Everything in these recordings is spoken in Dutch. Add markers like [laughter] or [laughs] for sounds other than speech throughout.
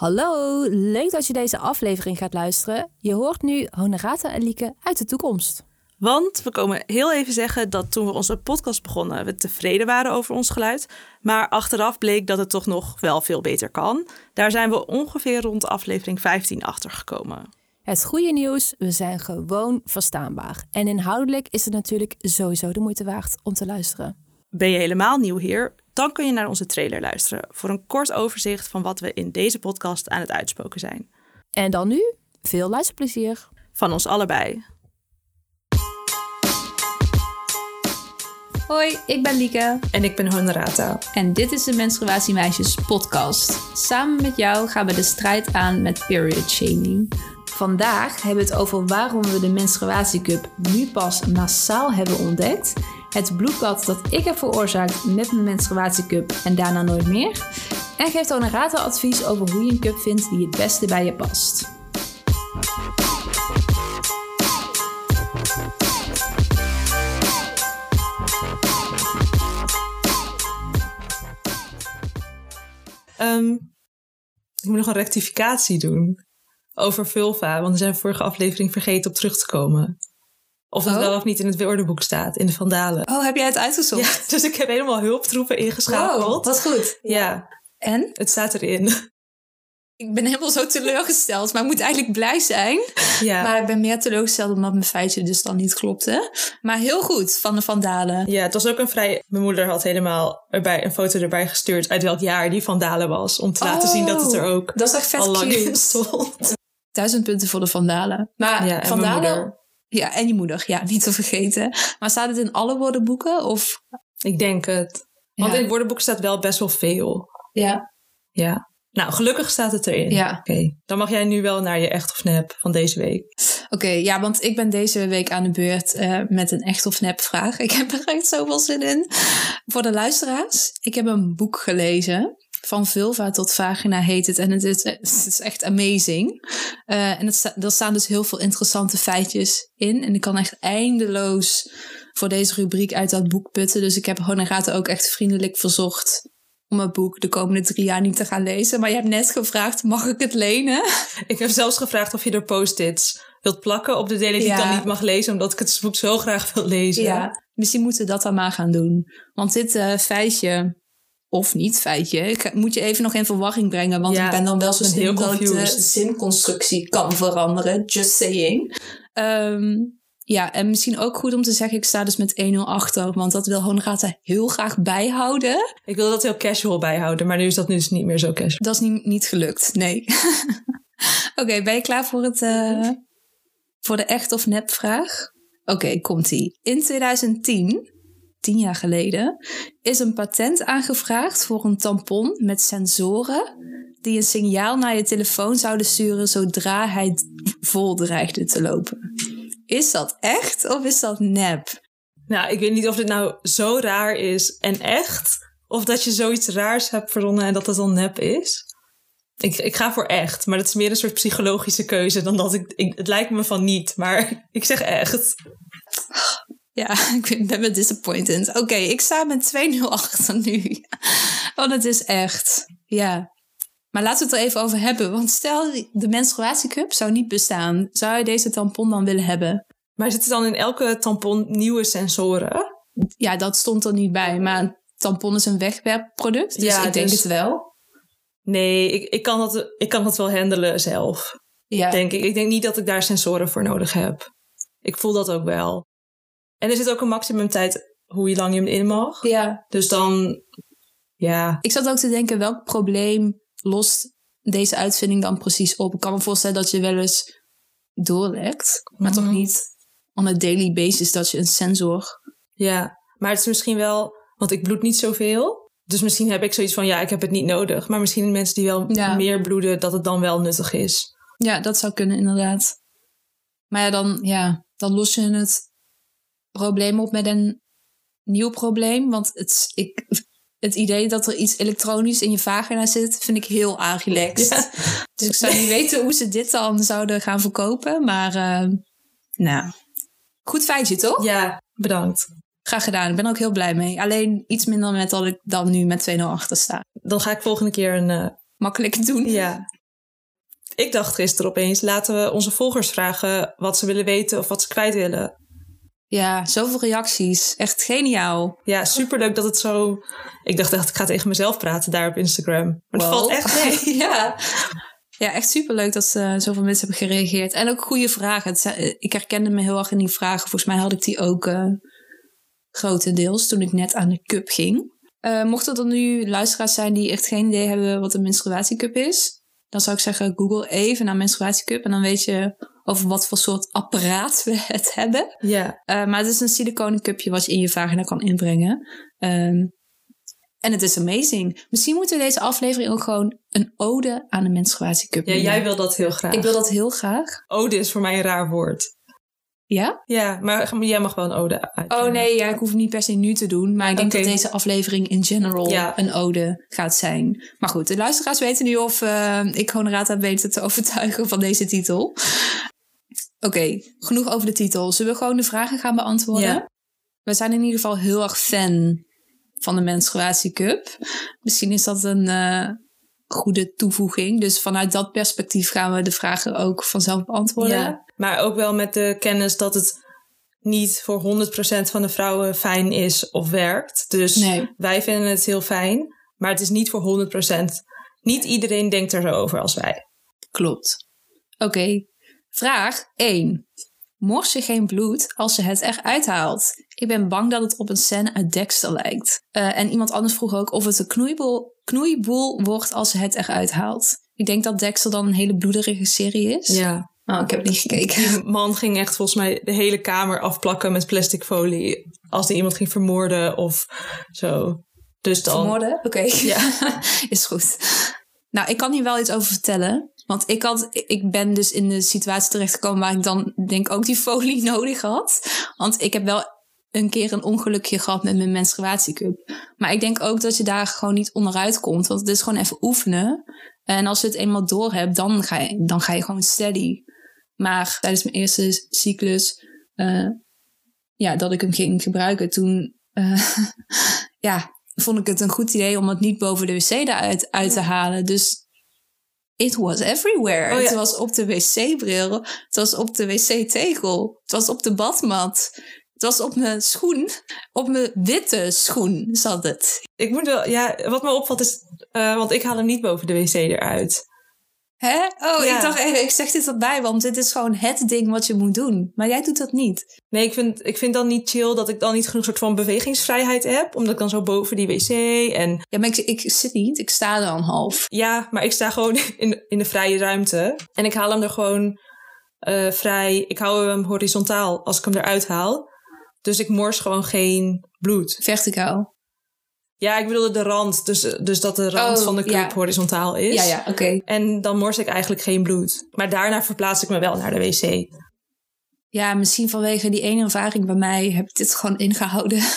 Hallo, leuk dat je deze aflevering gaat luisteren. Je hoort nu Honorata en Lieke uit de toekomst. Want we komen heel even zeggen dat toen we onze podcast begonnen, we tevreden waren over ons geluid. Maar achteraf bleek dat het toch nog wel veel beter kan. Daar zijn we ongeveer rond aflevering 15 achter gekomen. Het goede nieuws, we zijn gewoon verstaanbaar. En inhoudelijk is het natuurlijk sowieso de moeite waard om te luisteren. Ben je helemaal nieuw hier? Dan kun je naar onze trailer luisteren voor een kort overzicht van wat we in deze podcast aan het uitspoken zijn. En dan nu, veel luisterplezier. Van ons allebei. Hoi, ik ben Lieke En ik ben Honorata. en dit is de Menstruatiemeisjes podcast. Samen met jou gaan we de strijd aan met period shaming. Vandaag hebben we het over waarom we de menstruatiecup nu pas massaal hebben ontdekt. Het bloedbad dat ik heb veroorzaakt met mijn menstruatiecup en daarna nooit meer. En geeft Honorata advies over hoe je een cup vindt die het beste bij je past. Ehm, ik moet nog een rectificatie doen over vulva, want we zijn vorige aflevering vergeten op terug te komen. Of dat Oh. wel of niet in het woordenboek staat, in de Vandalen. Oh, heb jij het uitgezocht? Ja, dus ik heb helemaal hulptroepen ingeschakeld. wat goed. Ja, En? het staat erin. Ik ben helemaal zo teleurgesteld, maar ik moet eigenlijk blij zijn. Ja, Maar ik ben meer teleurgesteld omdat mijn feitje dus dan niet klopte. Maar heel goed van de Vandalen. ja, het was ook een vrij... Mijn moeder had helemaal erbij, een foto erbij gestuurd uit welk jaar die Vandalen was. Om te laten Oh, zien dat het er ook Dat is echt vet al lang in stond. Duizend punten voor de Vandalen. Maar Ja, Vandalen... Ja, en je moeder. Ja, niet te vergeten. Maar staat het in alle woordenboeken? Of... Ik denk het. Want Ja. in het woordenboek staat wel best wel veel. Ja. Ja. Nou, gelukkig staat het erin. Ja. Oké, dan mag jij nu wel naar je echt of nep van deze week. Oké, ja, want ik ben deze week aan de beurt eh, met een echt of nep vraag. [laughs] Ik heb er echt zoveel zin in. Voor de luisteraars, ik heb een boek gelezen. Van vulva tot vagina heet het. En het is, het is echt amazing. Eh, en het er staan dus heel veel interessante feitjes in. En ik kan echt eindeloos voor deze rubriek uit dat boek putten. Dus ik heb Honorata ook echt vriendelijk verzocht om het boek de komende drie jaar niet te gaan lezen. Maar je hebt net gevraagd, mag ik het lenen? Ik heb zelfs gevraagd of je er post-its wilt plakken op de delen die ik dan niet mag lezen, omdat ik het boek zo graag wil lezen. Ja, misschien moeten we dat dan maar gaan doen. Want dit eh, feitje, of niet feitje, ik ga- moet je even nog in verwarring brengen. Want Ja, ik ben dan wel zo heel dat ik de zinconstructie kan veranderen. Just saying. Ehm, ja, en misschien ook goed om te zeggen, ik sta dus met 1-0 achter. Want dat wil Honorata heel graag bijhouden. Ik wil dat heel casual bijhouden, maar nu is dat dus niet meer zo casual. Dat is niet, niet gelukt, nee. [laughs] Oké, ben je klaar voor, het, eh, voor de echt of nep vraag? Oké, komt-ie. In 2010, tien jaar geleden, is een patent aangevraagd voor een tampon met sensoren die een signaal naar je telefoon zouden sturen zodra hij vol dreigde te lopen. Is dat echt of is dat nep? Nou, ik weet niet of dit nou zo raar is en echt, of dat je zoiets raars hebt verzonnen en dat het dan nep is. Ik, ik ga voor echt, maar dat is meer een soort psychologische keuze dan dat ik, ik... Het lijkt me van niet, maar [laughs] ik zeg echt. Ja, [laughs] ik ben me disappointed. Oké, ik sta met 2-0 achter nu. [laughs] Want het is echt. Ja. Maar laten we het er even over hebben. Want stel, de menstruatiecup zou niet bestaan. Zou je deze tampon dan willen hebben? Maar zitten dan in elke tampon nieuwe sensoren? Ja, dat stond er niet bij. Maar een tampon is een wegwerpproduct. Dus Ja, ik denk dus- het wel. Nee, ik, ik, kan dat, ik kan dat wel handelen zelf. Ja. denk ik. Ik denk niet dat ik daar sensoren voor nodig heb. Ik voel dat ook wel. En er zit ook een maximumtijd hoe lang je hem in mag. ja. Dus dan, ja, Ik zat ook te denken, welk probleem lost deze uitvinding dan precies op? Ik kan me voorstellen dat je wel eens doorlekt. Maar toch Mhm. niet on a daily basis dat je een sensor ja. Maar het is misschien wel, want ik bloed niet zoveel. Dus misschien heb ik zoiets van, ja, ik heb het niet nodig. Maar misschien mensen die wel Ja. meer bloeden, dat het dan wel nuttig is. Ja, dat zou kunnen, inderdaad. Maar ja, dan, ja, dan los je het probleem op met een nieuw probleem. Want het, ik, het idee dat er iets elektronisch in je vagina zit, vind ik heel aanrelaxed. Ja. Dus ik zou niet [laughs] weten hoe ze dit dan zouden gaan verkopen. Maar, eh, nou, goed feitje, toch? Ja, bedankt. Graag gedaan. Ik ben ook heel blij mee. Alleen iets minder met dat ik dan nu met 2-0 achter sta. Dan ga ik volgende keer een, eh, Makkelijk doen. ja, Ik dacht gisteren opeens, laten we onze volgers vragen wat ze willen weten of wat ze kwijt willen. Ja, zoveel reacties. Echt geniaal. Ja, superleuk dat het zo... Ik dacht echt, ik ga tegen mezelf praten daar op Instagram. Maar het Wow. valt echt [laughs] mee. ja. ja, echt superleuk dat uh, zoveel mensen hebben gereageerd. En ook goede vragen. Zijn- ik herkende me heel erg in die vragen. Volgens mij had ik die ook eh, grotendeels toen ik net aan de cup ging. Eh mochten er nu luisteraars zijn die echt geen idee hebben wat een menstruatiecup is, dan zou ik zeggen: Google even naar menstruatiecup en dan weet je over wat voor soort apparaat we het hebben. Ja, Uh, maar het is een siliconen cupje wat je in je vagina kan inbrengen. Ehm, en het is amazing. Misschien moeten we deze aflevering ook gewoon een ode aan de menstruatiecup ja jij wil dat heel graag. Ik wil dat heel graag. Ode is voor mij een raar woord. Ja? Ja, maar jij mag wel een ode uit. Oh nee, ja, ik hoef het niet per se nu te doen. Maar ik denk dat deze aflevering in general Ja. een ode gaat zijn. Maar goed, de luisteraars weten nu of eh, ik gewoon raad heb weten te overtuigen van deze titel. Oké, genoeg over de titel. Zullen we gewoon de vragen gaan beantwoorden? Ja. We zijn in ieder geval heel erg fan van de menstruatiecup. Misschien is dat een eh, goede toevoeging. Dus vanuit dat perspectief gaan we de vragen ook vanzelf beantwoorden. Ja, maar ook wel met de kennis dat het niet voor 100% van de vrouwen fijn is of werkt. Dus Nee. wij vinden het heel fijn, maar het is niet voor 100%. Niet iedereen denkt er zo over als wij. Klopt. Oké, vraag 1. Mors je geen bloed als je het eruit haalt? Ik ben bang dat het op een scène uit Dexter lijkt. Eh, en iemand anders vroeg ook of het een knoeiboel, knoeiboel wordt als je het eruit haalt. Ik denk dat Dexter dan een hele bloederige serie is. Ja. Oh, ik heb niet gekeken. Die man ging echt volgens mij de hele kamer afplakken met plastic folie. Als hij iemand ging vermoorden of zo. Dus dan. Vermoorden? Oké. Ja. [laughs] is goed. Nou, ik kan hier wel iets over vertellen. Want ik, had, ik ben dus in de situatie terechtgekomen waar ik dan denk ook die folie [laughs] nodig had. Want ik heb wel een keer een ongelukje gehad met mijn menstruatiecup. Maar ik denk ook dat je daar gewoon niet onderuit komt. Want het is gewoon even oefenen. En als je het eenmaal door hebt, dan ga je, dan ga je gewoon steady. Maar tijdens mijn eerste cyclus, eh, ja, dat ik hem ging gebruiken, toen eh, [laughs] ja, vond ik het een goed idee om het niet boven de wc eruit uit te halen. Dus it was everywhere. Oh ja. Het was op de wc-bril, het was op de wc-tegel, het was op de badmat. Het was op mijn schoen, op mijn witte schoen zat het. Ik moet wel. Ja, wat me opvalt is. eh, want ik haal hem niet boven de wc eruit. Hè? Oh, Ja. ik dacht even, ik zeg dit erbij, want dit is gewoon het ding wat je moet doen. Maar jij doet dat niet. Nee, ik vind, ik vind dan niet chill dat ik dan niet genoeg soort van bewegingsvrijheid heb. Omdat ik dan zo boven die wc en Ja, maar ik, ik zit niet, ik sta er dan half. Ja, maar ik sta gewoon [laughs] in, in de vrije ruimte. En ik haal hem er gewoon eh, vrij. Ik hou hem horizontaal als ik hem eruit haal. Dus ik mors gewoon geen bloed. Verticaal. Ja, ik bedoelde de rand. Dus, dus dat de rand Oh, van de cup ja. horizontaal is. Ja, ja, oké. En dan mors ik eigenlijk geen bloed. Maar daarna verplaats ik me wel naar de wc. Ja, misschien vanwege die ene ervaring bij mij heb ik dit gewoon ingehouden. [laughs]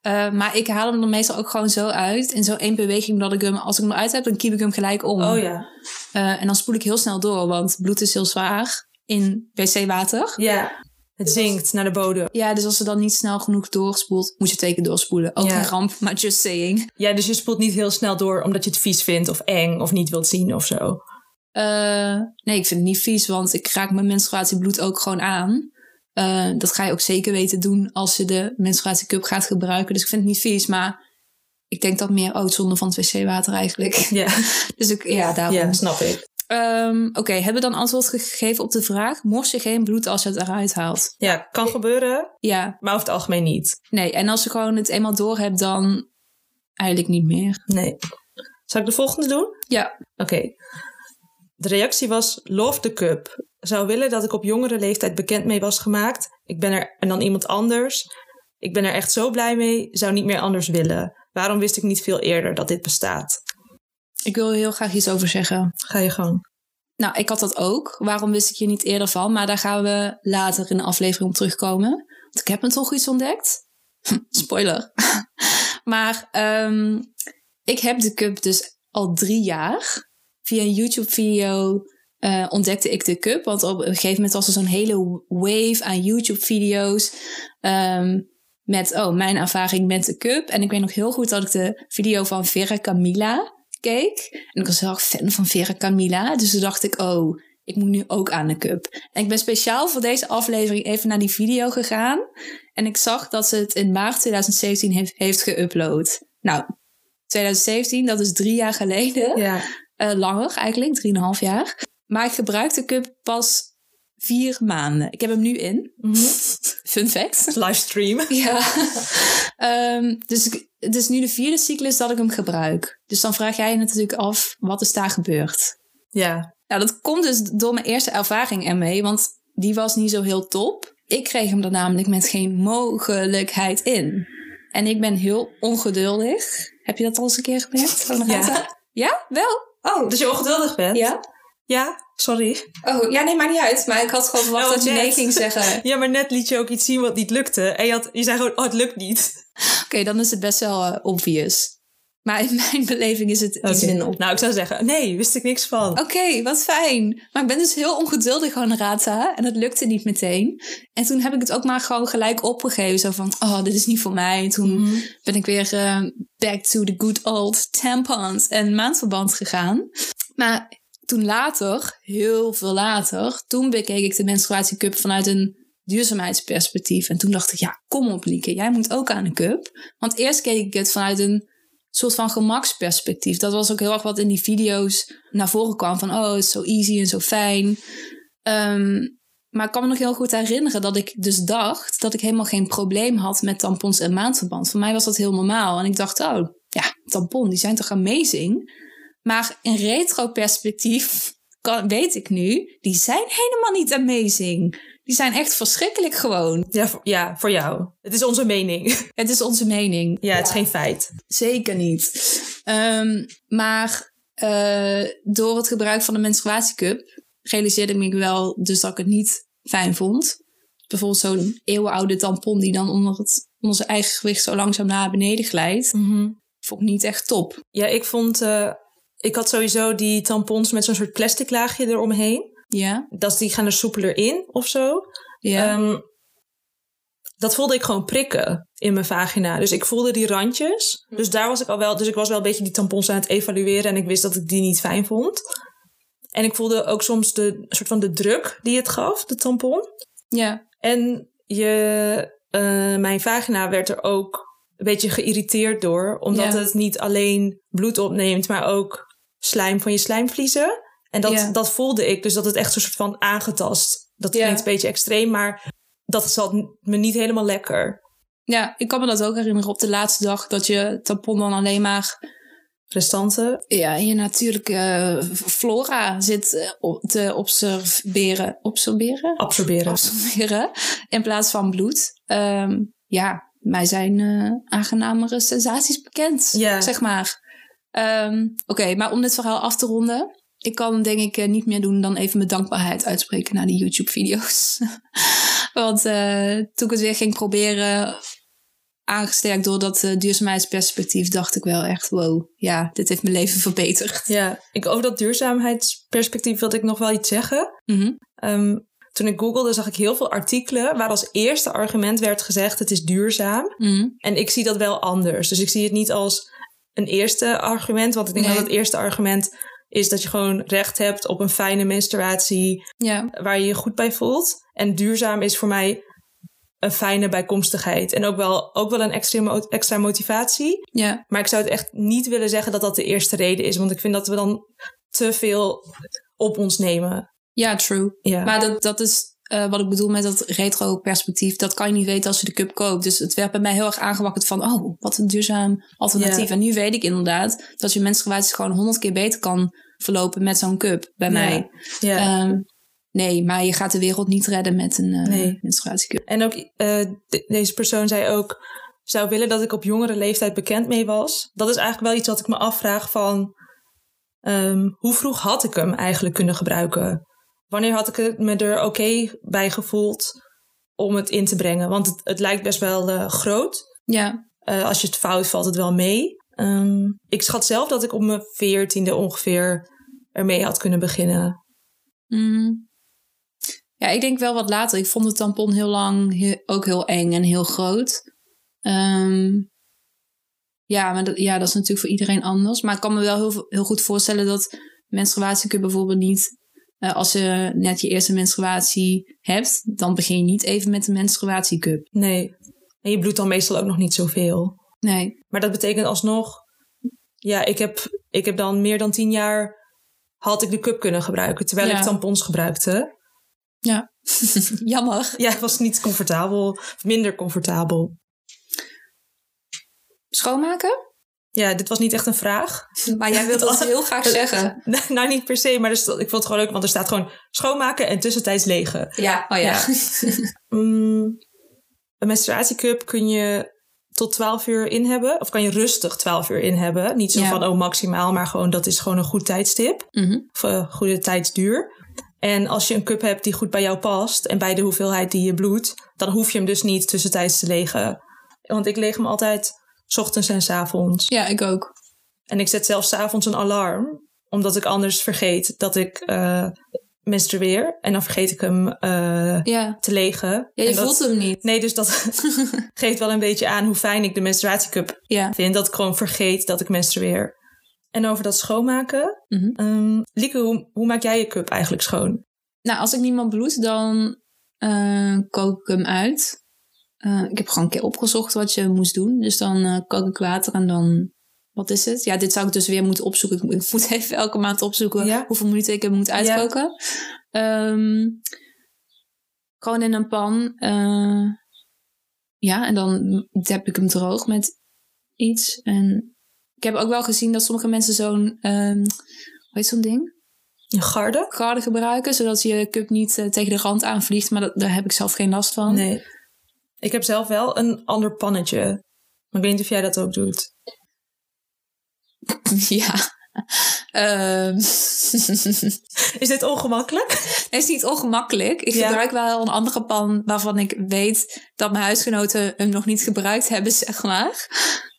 Eh, maar ik haal hem er meestal ook gewoon zo uit. In zo één beweging dat ik hem, als ik hem eruit heb, dan kiep ik hem gelijk om. Oh ja. Eh, en dan spoel ik heel snel door, want bloed is heel zwaar in wc-water. Ja. Het zinkt naar de bodem. Ja, dus als ze dan niet snel genoeg doorspoelt, moet je twee keer doorspoelen. Ook Ja. een ramp, [laughs] maar just saying. Ja, dus je spoelt niet heel snel door omdat je het vies vindt of eng of niet wilt zien of zo. Eh, nee, ik vind het niet vies, want ik raak mijn menstruatiebloed ook gewoon aan. Eh, dat ga je ook zeker weten doen als je de menstruatiecup gaat gebruiken. Dus ik vind het niet vies, maar ik denk dat meer oud zonde van het wc-water eigenlijk. Ja, [laughs] Dus ik, ja, daarom. ja snap ik. Ehm, Oké, hebben we dan antwoord gegeven op de vraag? Mors je geen bloed als je het eruit haalt? Ja, kan gebeuren, Ja, maar over het algemeen niet. nee. En als je gewoon het eenmaal door hebt, dan eigenlijk niet meer. Nee. Zal ik de volgende doen? Ja, Oké. De reactie was: Love the Cup. Zou willen dat ik op jongere leeftijd bekend mee was gemaakt. Ik ben er en dan iemand anders. Ik ben er echt zo blij mee. Zou niet meer anders willen. Waarom wist ik niet veel eerder dat dit bestaat? Ik wil heel graag iets over zeggen. Ga je gang. Nou, ik had dat ook. Waarom wist ik hier niet eerder van? Maar daar gaan we later in de aflevering op terugkomen. Want ik heb me toch iets ontdekt. Spoiler. [laughs] maar ehm, ik heb de cup dus al drie jaar. Via een YouTube-video eh, ontdekte ik de cup. Want op een gegeven moment was er zo'n hele wave aan YouTube-video's. ehm, met, oh, mijn ervaring met de cup. En ik weet nog heel goed dat ik de video van Vera Camilla keek. En ik was heel erg fan van Vera Camilla. Dus toen dacht ik, oh, ik moet nu ook aan de cup. En ik ben speciaal voor deze aflevering even naar die video gegaan. En ik zag dat ze het in maart 2017 heeft, heeft geüpload. Nou, 2017, dat is drie jaar geleden. Ja. Uh, langer eigenlijk, drieënhalf jaar. Maar ik gebruik de cup pas vier maanden. Ik heb hem nu in. Mhm. [laughs] Fun fact. Livestream. [laughs] Ja. um, dus ik, het is nu de vierde cyclus dat ik hem gebruik. Dus dan vraag jij je natuurlijk af, wat is daar gebeurd? Ja. Nou, dat komt dus door mijn eerste ervaring ermee, want die was niet zo heel top. Ik kreeg hem er namelijk met geen mogelijkheid in. En ik ben heel ongeduldig. Heb je dat al eens een keer gemerkt? Ja. Ja? Wel? Oh, dus je ongeduldig bent? Ja. Ja, sorry. Oh, ja, nee, maakt niet uit. Maar ik had gewoon verwacht Oh, dat je net. nee ging zeggen. [laughs] Ja, maar net liet je ook iets zien wat niet lukte. En je, had, je zei gewoon, oh, het lukt niet. Oké, dan is het best wel eh, obvious. Maar in [laughs] mijn beleving is het iets Oké. minder obvious. Nou, ik zou zeggen, nee, wist ik niks van. Oké, wat fijn. Maar ik ben dus heel ongeduldig aan Rata. En dat lukte niet meteen. En toen heb ik het ook maar gewoon gelijk opgegeven. Zo van, oh, dit is niet voor mij. En toen Mhm. ben ik weer eh, back to the good old tampons en maandverband gegaan. Maar toen later, heel veel later, toen bekeek ik de menstruatiecup vanuit een duurzaamheidsperspectief. En toen dacht ik, ja, kom op Lieke, jij moet ook aan een cup. Want eerst keek ik het vanuit een soort van gemaksperspectief. Dat was ook heel erg wat in die video's naar voren kwam. Van, oh, het is zo easy en zo fijn. Ehm, maar ik kan me nog heel goed herinneren dat ik dus dacht dat ik helemaal geen probleem had met tampons en maandverband. Voor mij was dat heel normaal. En ik dacht, oh, ja, tampon, die zijn toch amazing? Maar in retro-perspectief kan, weet ik nu, die zijn helemaal niet amazing. Die zijn echt verschrikkelijk gewoon. Ja, voor, ja, voor jou. Het is onze mening. [laughs] Het is onze mening. Ja, het is geen feit. Zeker niet. Ehm, maar eh, door het gebruik van de menstruatiecup realiseerde ik me wel dus dat ik het niet fijn vond. Bijvoorbeeld zo'n eeuwenoude tampon die dan onder, het, onder zijn eigen gewicht zo langzaam naar beneden glijdt. Vond ik niet echt top. Ja, ik vond... eh, ik had sowieso die tampons met zo'n soort plastic laagje eromheen. Ja, Dat die gaan er soepeler in of zo. ja, Ehm, dat voelde ik gewoon prikken in mijn vagina. Dus ik voelde die randjes. Dus daar was ik al wel. Dus ik was wel een beetje die tampons aan het evalueren. En ik wist dat ik die niet fijn vond. En ik voelde ook soms de soort van de druk die het gaf, de tampon. ja, En je, eh, mijn vagina werd er ook een beetje geïrriteerd door. Omdat Ja. het niet alleen bloed opneemt, maar ook slijm van je slijmvliezen. En dat, Ja. dat voelde ik. Dus dat het echt een soort van aangetast. Dat Ja. klinkt een beetje extreem, maar dat zat me niet helemaal lekker. ja. Ik kan me dat ook herinneren op de laatste dag dat je tampon dan alleen maar Restanten. ja, je natuurlijke eh, flora zit eh, te observeren. Observeren? Absorberen. absorberen in plaats van bloed. Ehm, ja, mij zijn eh, aangenamere sensaties bekend, Ja. zeg maar. Ehm, Oké, maar om dit verhaal af te ronden. Ik kan denk ik eh, niet meer doen dan even mijn dankbaarheid uitspreken naar die YouTube-video's. [laughs] Want eh, toen ik het weer ging proberen, aangesterkt door dat eh, duurzaamheidsperspectief, dacht ik wel echt, wow, ja, dit heeft mijn leven verbeterd. Ja, ik, over dat duurzaamheidsperspectief wilde ik nog wel iets zeggen. Mhm. Ehm, toen ik googelde zag ik heel veel artikelen waar als eerste argument werd gezegd het is duurzaam. Mhm. En ik zie dat wel anders. Dus ik zie het niet als een eerste argument. Want ik denk Nee. dat het eerste argument is dat je gewoon recht hebt op een fijne menstruatie Ja, waar je je goed bij voelt. En duurzaam is voor mij een fijne bijkomstigheid. En ook wel, ook wel een extra, extra motivatie. ja, Maar ik zou het echt niet willen zeggen dat dat de eerste reden is. Want ik vind dat we dan te veel op ons nemen. ja, true. Ja. Maar dat, dat is eh, wat ik bedoel met dat retro-perspectief. Dat kan je niet weten als je de cup koopt. Dus het werd bij mij heel erg aangewakkerd van... oh, wat een duurzaam alternatief. En nu weet ik inderdaad dat je menstruatie gewoon honderd keer beter kan verlopen met zo'n cup bij mij. ja. Ehm, nee, maar je gaat de wereld niet redden met een eh Nee. menstruatiecup. En ook eh, de- deze persoon zei ook, zou willen dat ik op jongere leeftijd bekend mee was. Dat is eigenlijk wel iets wat ik me afvraag van, ehm, hoe vroeg had ik hem eigenlijk kunnen gebruiken? Wanneer had ik het me er oké bij gevoeld om het in te brengen? Want het, het lijkt best wel eh, groot. Ja, Eh, als je het fout valt het wel mee. Ehm, ik schat zelf dat ik op mijn veertiende ongeveer ermee had kunnen beginnen. Mm. Ja, ik denk wel wat later. Ik vond de tampon heel lang he- ook heel eng en heel groot. Ehm, Ja, maar dat, ja, dat is natuurlijk voor iedereen anders. Maar ik kan me wel heel, heel goed voorstellen dat menstruatiecup bijvoorbeeld niet... eh, als je net je eerste menstruatie hebt, dan begin je niet even met een menstruatiecup. Nee. En je bloedt dan meestal ook nog niet zoveel. Nee. Maar dat betekent alsnog... Ja, ik heb, ik heb dan meer dan tien jaar... had ik de cup kunnen gebruiken. Terwijl Ja. ik tampons gebruikte. Ja. [laughs] Jammer. Ja, het was niet comfortabel. Minder comfortabel. Schoonmaken? Ja, dit was niet echt een vraag. Maar jij wilt [laughs] dat heel graag zeggen. [laughs] nou, niet per se, maar sta- ik vond het gewoon leuk, want er staat gewoon schoonmaken en tussentijds legen. Ja, oh ja. [laughs] Mm, een menstruatiecup kun je tot 12 uur in hebben, of kan je rustig 12 uur in hebben. Niet zo Ja. van, oh, maximaal, maar gewoon dat is gewoon een goed tijdstip, Mhm. of een goede tijdsduur. En als je een cup hebt die goed bij jou past en bij de hoeveelheid die je bloedt, dan hoef je hem dus niet tussentijds te legen. Want ik leeg hem altijd 's ochtends en 's avonds. Ja, ik ook. En ik zet zelfs 's avonds een alarm, omdat ik anders vergeet dat ik eh menstrueer. En dan vergeet ik hem eh, Ja. te legen. Ja, je dat- voelt hem niet. Nee, dus dat [laughs] geeft wel een beetje aan hoe fijn ik de menstruatiecup Ja. vind. Dat ik gewoon vergeet dat ik menstrueer. En over dat schoonmaken. Ehm, Lieke, hoe, hoe maak jij je cup eigenlijk schoon? Nou, als ik niemand bloed, dan eh, kook ik hem uit. Eh, ik heb gewoon een keer opgezocht wat je moest doen. Dus dan kook ik water en dan... Wat is het? Ja, dit zou ik dus weer moeten opzoeken. Ik moet- [laughs] even elke maand opzoeken Ja. hoeveel minuten ik hem moet uitkoken. Ehm, gewoon in een pan. eh, ja, en dan heb ik hem droog met iets. En ik heb ook wel gezien dat sommige mensen zo'n... ehm hoe heet zo'n ding? Een garde? garde gebruiken, zodat je cup niet tegen de rand aanvliegt. Maar dat, daar heb ik zelf geen last van. Nee. Ik heb zelf wel een ander pannetje. Maar ik weet niet of jij dat ook doet. [laughs] ja. Ehm, [laughs] Is dit ongemakkelijk? het is niet ongemakkelijk. Ik Ja. gebruik wel een andere pan waarvan ik weet dat mijn huisgenoten hem nog niet gebruikt hebben, [laughs] zeg maar.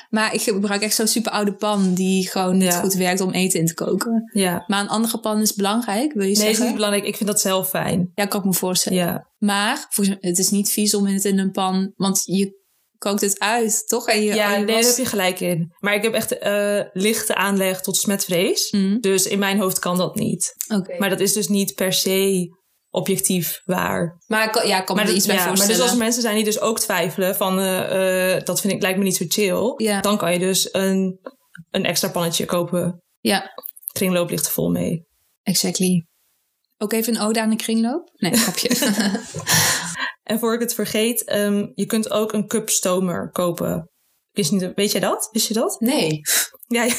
Maar ik gebruik echt zo'n super oude pan die gewoon niet Ja. goed werkt om eten in te koken. Ja. Maar een andere pan is belangrijk, wil je Nee, het is zeggen? niet belangrijk. Ik vind dat zelf fijn. ja, kan ik me voorstellen. Ja. Maar het is niet vies om het in een pan, want je kookt het uit, toch? En je, Ja, je nee, daar heb je gelijk in. Maar ik heb echt eh, lichte aanleg tot smetvrees. Mm, Dus in mijn hoofd kan dat niet. Oké. Maar dat is dus niet per se objectief waar. Maar ik ja, ik kan me Maar, er iets bij ja, maar dus als mensen zijn die dus ook twijfelen van eh, eh, dat vind ik lijkt me niet zo chill. Ja. Dan kan je dus een, een extra pannetje kopen. Ja, Kringloop ligt er vol mee. exactly. Ook even een ode aan de kringloop? Nee, [laughs] grapje. En voor ik het vergeet, ehm, je kunt ook een cup stomer kopen. Wist niet, weet jij dat? Wist je dat? nee. Ja, ja.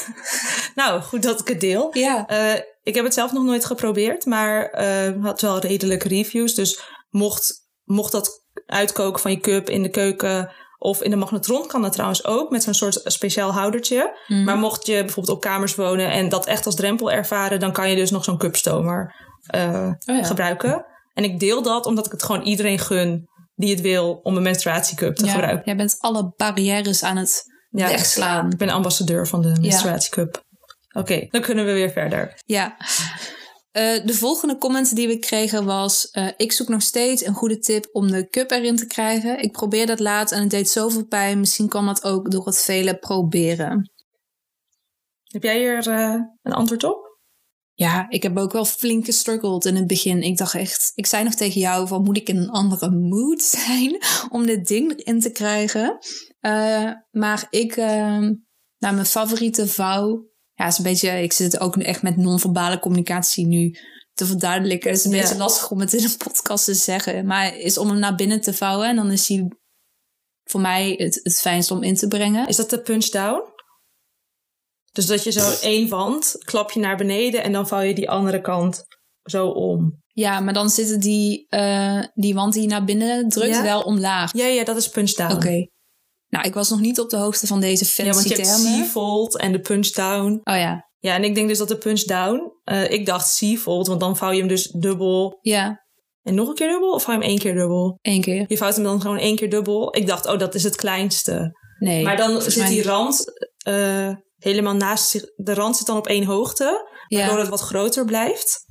nou, goed dat ik het deel. Ja. Eh, ik heb het zelf nog nooit geprobeerd, maar eh, had wel redelijke reviews. Dus mocht, mocht dat uitkoken van je cup in de keuken of in de magnetron, kan dat trouwens ook met zo'n soort speciaal houdertje. Mhm. Maar mocht je bijvoorbeeld op kamers wonen en dat echt als drempel ervaren, dan kan je dus nog zo'n cupstomer eh, Oh ja. gebruiken. En ik deel dat omdat ik het gewoon iedereen gun die het wil om een menstruatiecup te Ja, gebruiken. Jij bent alle barrières aan het Ja, wegslaan. ik ben ambassadeur van de menstruatiecup. Oké, dan kunnen we weer verder. Ja. Eh, de volgende comment die we kregen was... eh, ik zoek nog steeds een goede tip om de cup erin te krijgen. Ik probeer dat laat en het deed zoveel pijn. Misschien kwam dat ook door het vele proberen. Heb jij hier eh, een antwoord op? Ja, ik heb ook wel flink gestruggeld in het begin. Ik dacht echt, ik zei nog tegen jou van moet ik in een andere mood [laughs] zijn om dit ding erin te krijgen. Maar ik, eh, nou mijn favoriete vouw, ja is een beetje, ik zit ook echt met non-verbale communicatie nu te verduidelijken. Het is een Ja. beetje lastig om het in een podcast te zeggen, maar is om hem naar binnen te vouwen en dan is hij voor mij het, het fijnst om in te brengen. Is dat de punch down? Dus dat je zo één wand klap je naar beneden en dan vouw je die andere kant zo om. Ja, maar dan zitten die, eh, die wand die je naar binnen drukt Ja? wel omlaag. Ja, ja, dat is punch down. Oké. Nou, ik was nog niet op de hoogte van deze fancy Ja, want je hebt termen. C-fold en de punch down. Oh ja, Ja, en ik denk dus dat de punch down, eh, ik dacht C-fold, want dan vouw je hem dus dubbel ja, en nog een keer dubbel of vouw je hem één keer dubbel? één keer. Je vouwt hem dan gewoon één keer dubbel. Ik dacht, oh, dat is het kleinste. Nee. Maar dan zit die rand eh, helemaal naast zich. De rand zit dan op één hoogte, waardoor Ja, het wat groter blijft.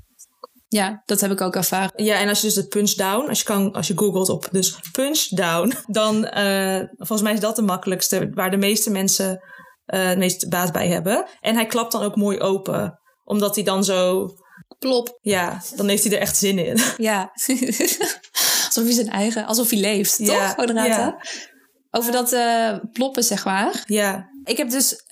Ja, dat heb ik ook ervaren. Ja, en als je dus het punch down, als je, kan, als je googelt op dus punch down, [laughs] dan eh, volgens mij is dat de makkelijkste, waar de meeste mensen eh, het meest baat bij hebben. En hij klapt dan ook mooi open. Omdat hij dan zo, Plop. ja, dan heeft hij er echt zin in. [laughs] Ja. [laughs] alsof hij zijn eigen, alsof hij leeft, toch? Ja, hè? Over dat eh, ploppen, zeg maar. ja, Ik heb dus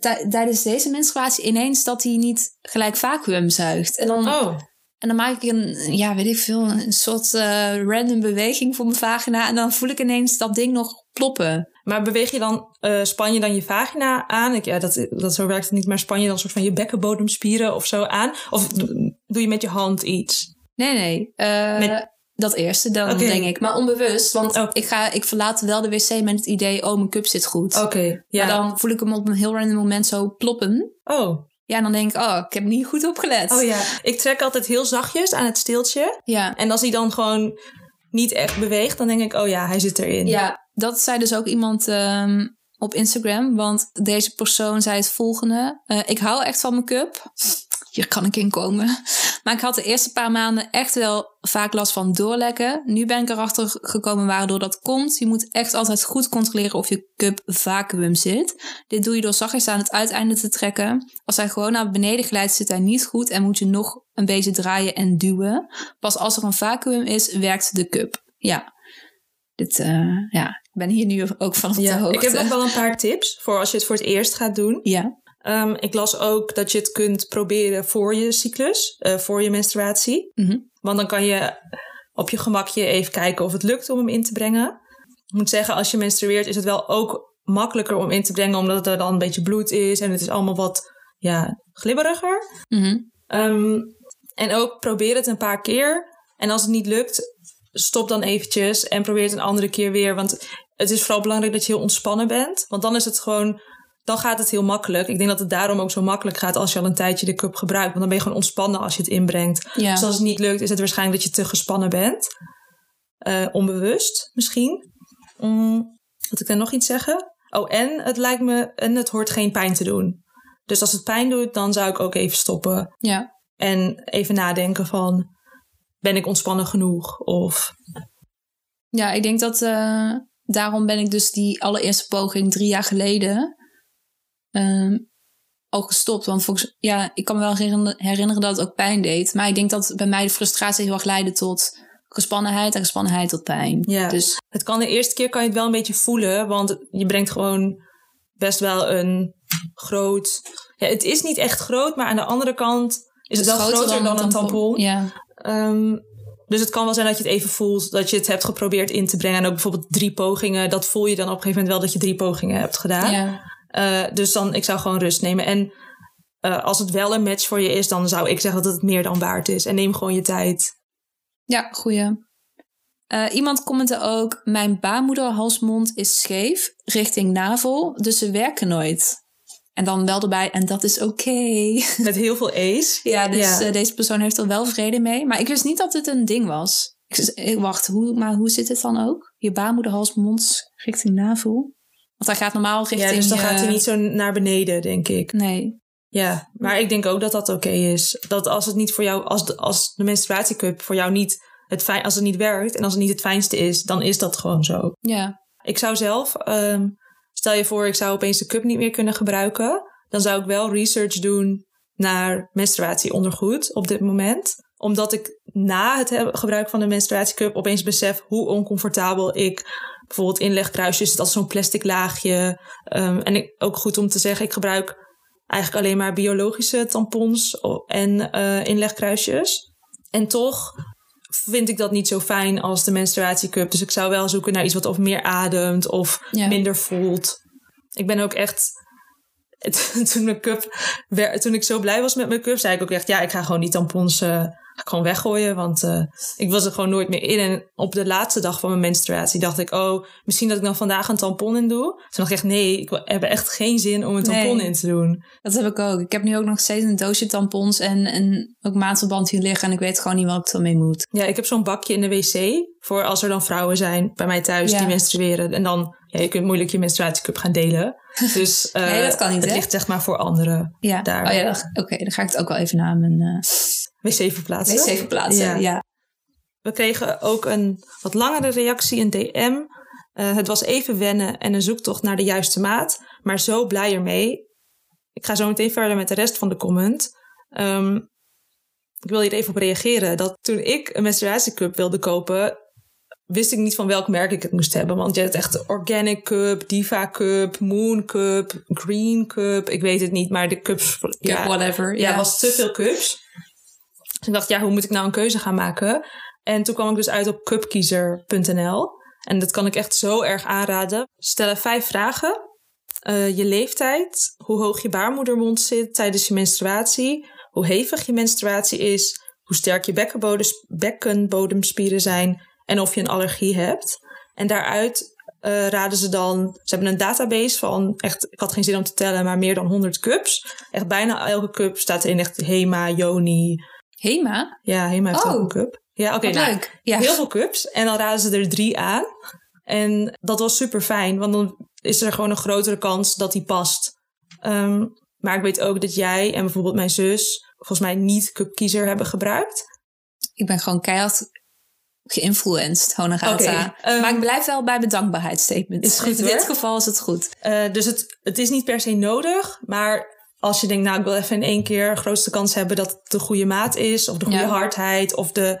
tij- tijdens deze menstruatie ineens dat hij niet gelijk vacuüm zuigt. En dan, oh, en dan maak ik een, ja, weet ik veel, een soort eh, random beweging voor mijn vagina. En dan voel ik ineens dat ding nog ploppen. maar beweeg je dan, eh, span je dan je vagina aan? Ik, ja, dat, dat zo werkt het niet, maar span je dan soort van je bekkenbodemspieren of zo aan? Of do- doe je met je hand iets? Nee, nee. eh, Met- Dat eerste, dan denk ik. Maar onbewust, want Oh. ik, ga, ik verlaat wel de wc met het idee, oh, mijn cup zit goed. Oké, ja. Maar dan voel ik hem op een heel random moment zo ploppen. Oh. Ja, dan denk ik, oh, ik heb niet goed opgelet. oh ja, ik trek altijd heel zachtjes aan het steeltje. Ja. En als hij dan gewoon niet echt beweegt, dan denk ik, oh ja, hij zit erin. Ja, dat zei dus ook iemand ehm, op Instagram. Want deze persoon zei het volgende. Eh, ik hou echt van mijn cup. Hier kan ik in komen. Maar ik had de eerste paar maanden echt wel vaak last van doorlekken. Nu ben ik erachter gekomen waardoor dat komt. Je moet echt altijd goed controleren of je cup vacuüm zit. Dit doe je door zachtjes aan het uiteinde te trekken. Als hij gewoon naar beneden glijdt, zit hij niet goed en moet je nog een beetje draaien en duwen. Pas als er een vacuüm is, werkt de cup. Ja, dit, eh, ja, ik ben hier nu ook van op de hoogte. ik heb nog wel een paar tips voor als je het voor het eerst gaat doen. Ja, Ehm, ik las ook dat je het kunt proberen voor je cyclus, eh, voor je menstruatie. Mhm. Want dan kan je op je gemakje even kijken of het lukt om hem in te brengen. Ik moet zeggen, als je menstrueert is het wel ook makkelijker om in te brengen, omdat er dan een beetje bloed is en het is allemaal wat ja, glibberiger. Mhm. Ehm, en ook probeer het een paar keer. En als het niet lukt, stop dan eventjes en probeer het een andere keer weer. Want het is vooral belangrijk dat je heel ontspannen bent. Want dan is het gewoon, dan gaat het heel makkelijk. Ik denk dat het daarom ook zo makkelijk gaat als je al een tijdje de cup gebruikt. Want dan ben je gewoon ontspannen als je het inbrengt. ja. Dus als het niet lukt, is het waarschijnlijk dat je te gespannen bent. Eh, onbewust misschien. Mm, wat ik dan nog iets zeggen? Oh, en het lijkt me, en het hoort geen pijn te doen. Dus als het pijn doet, dan zou ik ook even stoppen. ja. En even nadenken van, ben ik ontspannen genoeg? Of, Ja, ik denk dat eh, daarom ben ik dus die allereerste poging drie jaar geleden al gestopt. Want volgens, ja, ik kan me wel herinner- herinneren dat het ook pijn deed. Maar ik denk dat bij mij de frustratie heel erg leidde tot gespannenheid en gespannenheid tot pijn. ja. Dus Het kan de eerste keer kan je het wel een beetje voelen, want je brengt gewoon best wel een groot... Ja, het is niet echt groot, maar aan de andere kant is het, wel groter, dan, een tampon. Ja, Ehm, dus het kan wel zijn dat je het even voelt, dat je het hebt geprobeerd in te brengen. En ook bijvoorbeeld drie pogingen, dat voel je dan op een gegeven moment wel dat je drie pogingen hebt gedaan. ja. Eh, dus dan, ik zou gewoon rust nemen. En eh, als het wel een match voor je is, dan zou ik zeggen dat het meer dan waard is. En neem gewoon je tijd. Ja, goeie. Eh, iemand commentte ook: Mijn baarmoederhalsmond is scheef richting navel, dus ze werken nooit. En dan wel erbij, en dat is oké. [laughs] Met heel veel ace. ja, dus Ja. deze persoon heeft er wel vrede mee. Maar ik wist niet dat dit een ding was. Ik, wacht, hoe, maar hoe zit het dan ook? Je baarmoederhalsmond richting navel? Want hij gaat normaal richting. Ja, dus dan gaat hij niet zo naar beneden, denk ik. Nee. Ja, maar ik denk ook dat dat oké is. Dat als het niet voor jou, als de, als de menstruatiecup voor jou niet het fijn, als het niet werkt en als het niet het fijnste is, dan is dat gewoon zo. Ja. Ik zou zelf, ehm, stel je voor, ik zou opeens de cup niet meer kunnen gebruiken, dan zou ik wel research doen naar menstruatieondergoed op dit moment. Omdat ik na het gebruik van de menstruatiecup opeens besef hoe oncomfortabel ik bijvoorbeeld inlegkruisjes, dat is zo'n plastic laagje. Ehm, en ik, ook goed om te zeggen, ik gebruik eigenlijk alleen maar biologische tampons en eh, inlegkruisjes. En toch vind ik dat niet zo fijn als de menstruatiecup. Dus ik zou wel zoeken naar iets wat of meer ademt of Ja. minder voelt. Ik ben ook echt. [laughs] Toen, mijn cup, toen ik zo blij was met mijn cup, zei ik ook echt: ja, ik ga gewoon die tampons eh, gewoon weggooien. Want eh, ik was er gewoon nooit meer in. En op de laatste dag van mijn menstruatie dacht ik: oh, misschien dat ik dan vandaag een tampon in doe. Toen dacht ik echt: nee, ik heb echt geen zin om een tampon Nee. in te doen. Dat heb ik ook. Ik heb nu ook nog steeds een doosje tampons en, en ook maandverband hier liggen. En ik weet gewoon niet wat ik ermee moet. Ja, ik heb zo'n bakje in de wc voor als er dan vrouwen zijn bij mij thuis Ja. die menstrueren. En dan, ja, je kunt moeilijk je menstruatiecup gaan delen. [laughs] Dus eh, Nee, dat kan niet, het hè? ligt zeg maar voor anderen. Ja, Daar. Oh, ja oké. dan ga ik het ook wel even naar mijn eh Wc verplaatsen. wc verplaatsen. Ja. Ja. We kregen ook een wat langere reactie, een DM. Eh, het was even wennen en een zoektocht naar de juiste maat, maar zo blij ermee. Ik ga zo meteen verder met de rest van de comment. Ehm, ik wil hier even op reageren. Dat toen ik een menstruatiecup wilde kopen, wist ik niet van welk merk ik het moest hebben. Want je hebt echt Organic Cup, Diva Cup, Moon Cup, Green Cup. Ik weet het niet, maar de cups... Ja, whatever. Ja, Ja, was te veel cups. Dus ik dacht, ja, hoe moet ik nou een keuze gaan maken? En toen kwam ik dus uit op cupkiezer.nl. En dat kan ik echt zo erg aanraden. Stellen vijf vragen. Eh, je leeftijd, hoe hoog je baarmoedermond zit tijdens je menstruatie, hoe hevig je menstruatie is, hoe sterk je bekkenbodem- bekkenbodemspieren zijn en of je een allergie hebt. En daaruit eh, raden ze dan, ze hebben een database van echt, ik had geen zin om te tellen, maar meer dan 100 cups. Echt bijna elke cup staat erin echt Hema, Joni. Hema? Ja, Hema heeft Oh. ook een cup. Ja, oké, nou, leuk. Ja. heel veel cups. En dan raden ze er drie aan. En dat was super fijn, want dan is er gewoon een grotere kans dat die past. Ehm, maar ik weet ook dat jij en bijvoorbeeld mijn zus volgens mij niet cupkiezer hebben gebruikt. Ik ben gewoon keihard geïnfluenced, Honorata. Ehm, maar ik blijf wel bij mijn dankbaarheidsstatement. Is goed, [laughs] In dit geval is het goed. Eh, dus het, het is niet per se nodig, maar als je denkt, nou ik wil even in één keer de grootste kans hebben dat het de goede maat is, of de goede Ja. hardheid, of de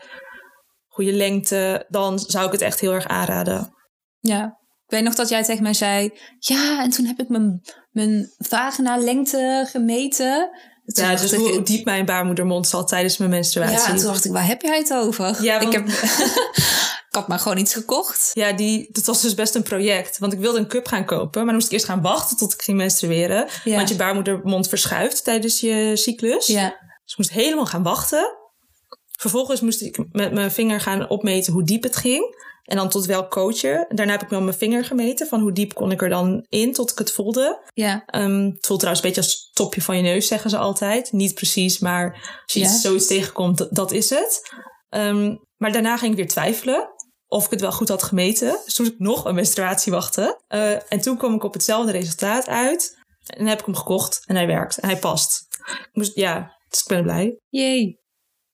goede lengte, dan zou ik het echt heel erg aanraden. Ja. Ik weet nog dat jij tegen mij zei... Ja, en toen heb ik mijn, mijn vagina lengte gemeten. Ja, dus ik- hoe diep mijn baarmoedermond zat tijdens mijn menstruatie. Ja, toen dacht ik, waar heb jij het over? Ja, ik, heb, [laughs] ik had maar gewoon iets gekocht. Ja, die, dat was dus best een project. Want ik wilde een cup gaan kopen, maar dan moest ik eerst gaan wachten tot ik ging menstrueren. Ja. Want je baarmoedermond verschuift tijdens je cyclus. Ja, Dus ik moest helemaal gaan wachten. Vervolgens moest ik met mijn vinger gaan opmeten hoe diep het ging. En dan tot welk coachje. Daarna heb ik wel mijn vinger gemeten van hoe diep kon ik er dan in tot ik het voelde. ja, Ehm, het voelt trouwens een beetje als het topje van je neus, zeggen ze altijd. Niet precies, maar als je Ja. iets, zoiets tegenkomt, dat, dat is het. Ehm, maar daarna ging ik weer twijfelen of ik het wel goed had gemeten. Dus toen moest ik nog een menstruatie wachten. Eh, en toen kwam ik op hetzelfde resultaat uit. En dan heb ik hem gekocht en hij werkt en hij past. Ik moest, ja, dus ik ben blij. Jee.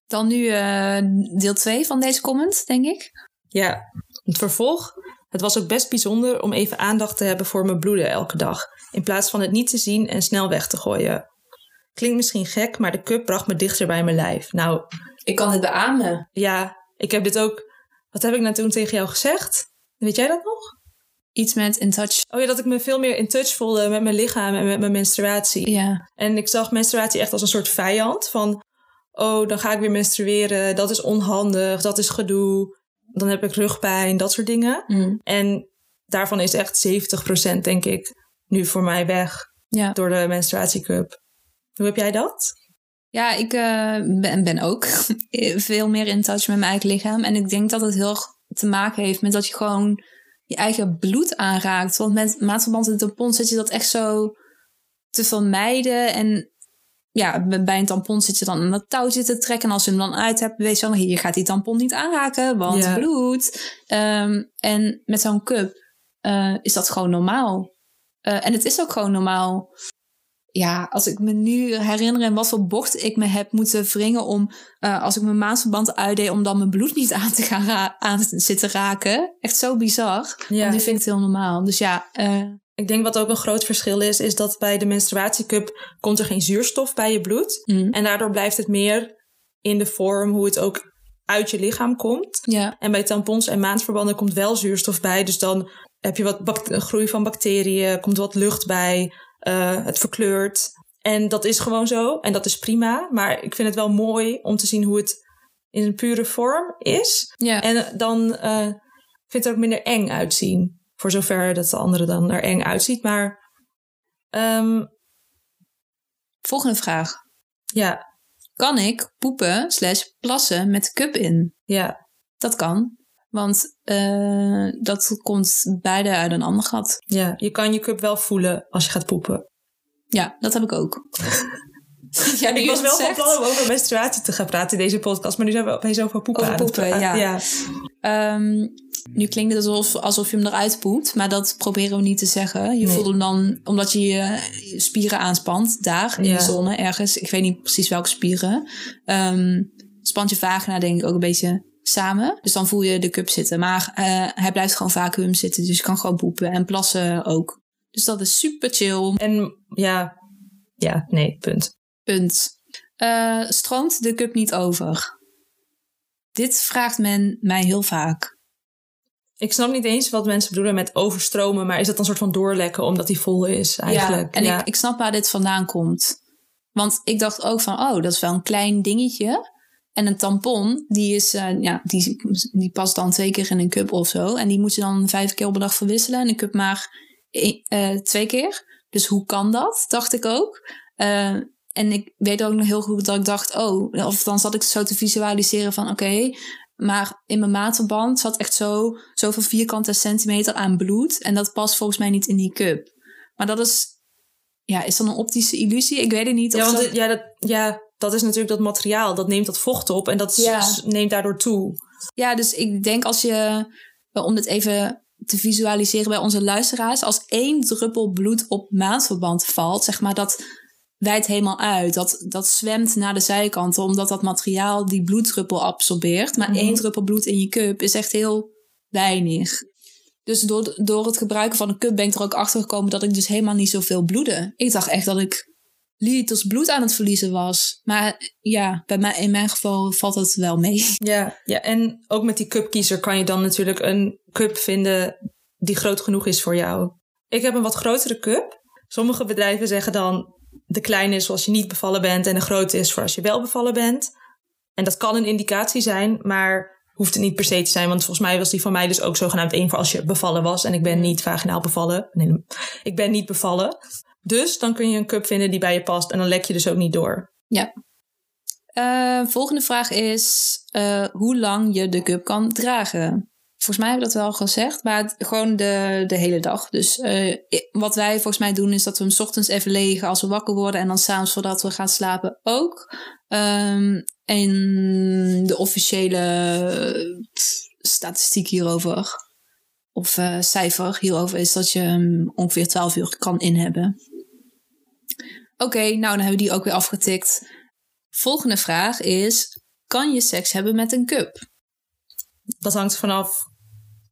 Dan nu eh, deel 2 van deze comment, denk ik. Ja, het vervolg. Het was ook best bijzonder om even aandacht te hebben voor mijn bloeden elke dag. In plaats van het niet te zien en snel weg te gooien. Klinkt misschien gek, maar de cup bracht me dichter bij mijn lijf. Nou, Ik kan dit beamen. ja, ik heb dit ook. Wat heb ik nou toen tegen jou gezegd? Weet jij dat nog? Iets met in touch. Oh ja, dat ik me veel meer in touch voelde met mijn lichaam en met mijn menstruatie. Ja, En ik zag menstruatie echt als een soort vijand. Van, oh, dan ga ik weer menstrueren. Dat is onhandig, dat is gedoe. Dan heb ik rugpijn, dat soort dingen. Mm. En daarvan is echt 70% denk ik nu voor mij weg ja. door de menstruatiecup. Hoe heb jij dat? Ja, ik eh, ben, ben ook [laughs] veel meer in touch met mijn eigen lichaam. En ik denk dat het heel te maken heeft met dat je gewoon je eigen bloed aanraakt. Want met maatverband en tampon zit je dat echt zo te vermijden. En ja, bij een tampon zit je dan aan dat touwtje te trekken. En als je hem dan uit hebt, weet je dan, hier gaat die tampon niet aanraken, want Ja. bloed. Ehm, en met zo'n cup eh, is dat gewoon normaal. Eh, en het is ook gewoon normaal ja, als ik me nu herinner in wat voor bocht ik me heb moeten wringen om, eh, als ik mijn maandverband uitdeed, om dan mijn bloed niet aan te gaan aan te zitten raken. Echt zo bizar. Ja. Want nu vind ik het heel normaal. Dus ja, Ik denk wat ook een groot verschil is, is dat bij de menstruatiecup komt er geen zuurstof bij je bloed. mm, En daardoor blijft het meer in de vorm hoe het ook uit je lichaam komt. ja, En bij tampons en maandverbanden komt wel zuurstof bij. Dus dan heb je wat groei van bacteriën, komt wat lucht bij, eh, het verkleurt. En dat is gewoon zo. En dat is prima. Maar ik vind het wel mooi om te zien hoe het in een pure vorm is. ja. En eh, dan eh vind ik het er ook minder eng uitzien. Voor zover dat de andere dan er eng uitziet. Maar ehm, Volgende vraag. ja, Kan ik poepen slash plassen met cup in? ja, Dat kan. Want eh, dat komt beide uit een ander gat. ja, je kan je cup wel voelen als je gaat poepen. Ja, dat heb ik ook. [laughs] ja, Ik was wel van plan om over menstruatie te gaan praten in deze podcast. Maar nu zijn we opeens over poepen Over aan het praten. ja. Ehm, nu klinkt het alsof, alsof je hem eruit poept, maar dat proberen we niet te zeggen. Je Nee. voelt hem dan omdat je je spieren aanspant, daar in Ja. de zone ergens. Ik weet niet precies welke spieren. Ehm, spant je vagina denk ik ook een beetje samen. Dus dan voel je de cup zitten. Maar uh, hij blijft gewoon vacuüm zitten. Dus je kan gewoon poepen en plassen ook. Dus dat is super chill. En ja, ja, nee, punt. Punt. Uh, stroomt de cup niet over? Dit vraagt men mij heel vaak. Ik snap niet eens wat mensen bedoelen met overstromen, maar is dat een soort van doorlekken omdat die vol is eigenlijk? Ja, en Ik, ik snap waar dit vandaan komt. Want ik dacht ook van, oh, dat is wel een klein dingetje. En een tampon, die, is, uh, ja, die, die past dan twee keer in een cup of zo. En die moet je dan vijf keer op een dag verwisselen. En een cup maar uh, twee keer. Dus hoe kan dat? Dacht ik ook. Uh, en ik weet ook nog heel goed dat ik dacht, oh, of dan zat ik zo te visualiseren van, oké, okay, maar in mijn matenband zat echt zo, zoveel vierkante centimeter aan bloed. En dat past volgens mij niet in die cup. Maar dat is, ja, is dan een optische illusie? Ik weet het niet. Ja, want dat... ja, dat, ja, dat is natuurlijk dat materiaal. Dat neemt dat vocht op en dat ja. neemt daardoor toe. Ja, dus ik denk als je, om dit even te visualiseren bij onze luisteraars, als één druppel bloed op maandverband valt, zeg maar dat wijdt helemaal uit. Dat, dat zwemt naar de zijkanten, omdat dat materiaal die bloeddruppel absorbeert. Maar mm één druppel bloed in je cup is echt heel weinig. Dus door, door het gebruiken van een cup ben ik er ook achter gekomen dat ik dus helemaal niet zoveel bloedde. Ik dacht echt dat ik liters bloed aan het verliezen was. Maar ja, bij mij, in mijn geval valt het wel mee. Ja, ja, en ook met die cupkiezer kan je dan natuurlijk een cup vinden die groot genoeg is voor jou. Ik heb een wat grotere cup. Sommige bedrijven zeggen dan de kleine is als je niet bevallen bent en de grote is voor als je wel bevallen bent. En dat kan een indicatie zijn, maar hoeft het niet per se te zijn. Want volgens mij was die van mij dus ook zogenaamd één voor als je bevallen was. En ik ben niet vaginaal bevallen. Nee, ik ben niet bevallen. Dus dan kun je een cup vinden die bij je past en dan lek je dus ook niet door. Ja. Uh, volgende vraag is uh, hoe lang je de cup kan dragen. Volgens mij hebben we dat wel gezegd, maar gewoon de, de hele dag. Dus uh, wat wij volgens mij doen is dat we hem ochtends even legen als we wakker worden en dan s'avonds voordat we gaan slapen ook. Um, en de officiële statistiek hierover, of uh, cijfer hierover, is dat je hem ongeveer 12 uur kan inhebben. Oké, nou dan hebben we die ook weer afgetikt. Volgende vraag is: kan je seks hebben met een cup? Dat hangt vanaf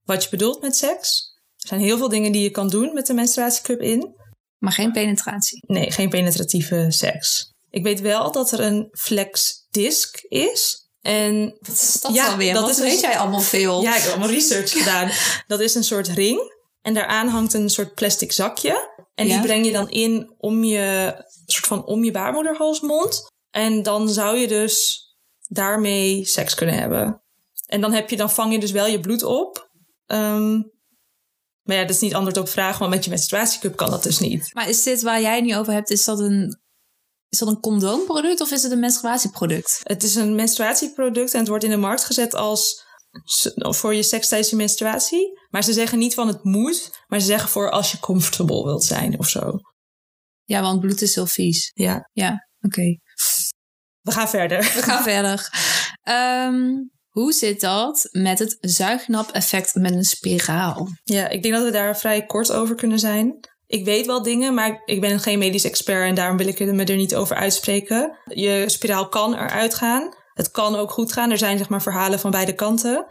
wat je bedoelt met seks. Er zijn heel veel dingen die je kan doen met de menstruatiecup in. Maar geen penetratie? Nee, geen penetratieve seks. Ik weet wel dat er een flex disc is. En wat is dat ja, alweer? Dat is weet jij allemaal veel. Ja, ik heb allemaal research [laughs] gedaan. Dat is een soort ring. En daaraan hangt een soort plastic zakje. En die breng je dan in om je, soort van om je baarmoederhalsmond. En dan zou je dus daarmee seks kunnen hebben. En dan, heb je, dan vang je dus wel je bloed op. Um, maar ja, dat is niet antwoord op vraag, want met je menstruatiecup kan dat dus niet. Maar is dit waar jij het nu over hebt, is dat een, is dat een condoomproduct of is het een menstruatieproduct? Het is een menstruatieproduct en het wordt in de markt gezet als voor je seks tijdens je menstruatie. Maar ze zeggen niet van het moet, maar ze zeggen voor als je comfortable wilt zijn of zo. Ja, want bloed is heel vies. Ja. Ja, oké. We gaan verder. We gaan verder. Um, [laughs] hoe zit dat met het zuignap-effect met een spiraal? Ja, ik denk dat we daar vrij kort over kunnen zijn. Ik weet wel dingen, maar ik ben geen medisch expert en daarom wil ik me er niet over uitspreken. Je spiraal kan eruit gaan. Het kan ook goed gaan. Er zijn zeg maar verhalen van beide kanten.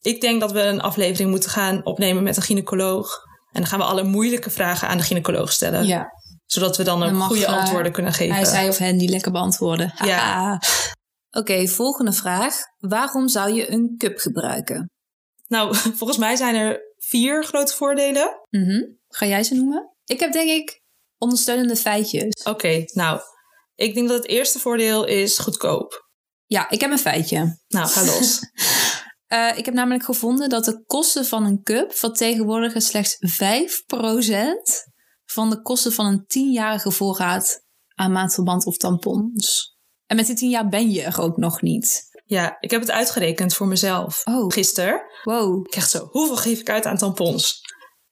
Ik denk dat we een aflevering moeten gaan opnemen met een gynaecoloog. En dan gaan we alle moeilijke vragen aan de gynaecoloog stellen. Ja. Zodat we dan ook goede antwoorden kunnen geven. Hij, zij of hen die lekker beantwoorden. Ja. Oké, volgende vraag. Waarom zou je een cup gebruiken? Nou, [laughs] volgens mij zijn er vier grote voordelen. Mm Ga jij ze noemen? Ik heb denk ik ondersteunende feitjes. Oké, nou, ik denk dat het eerste voordeel is goedkoop. Ja, ik heb een feitje. Nou, ga los. uh, [laughs] ik heb namelijk gevonden dat de kosten van een cup vertegenwoordigen slechts 5% van de kosten van een tienjarige voorraad aan maandverband of tampons. En met die tien jaar ben je er ook nog niet. Ja, ik heb het uitgerekend voor mezelf. Oh. Gisteren. Wow. Ik echt zo, hoeveel geef ik uit aan tampons?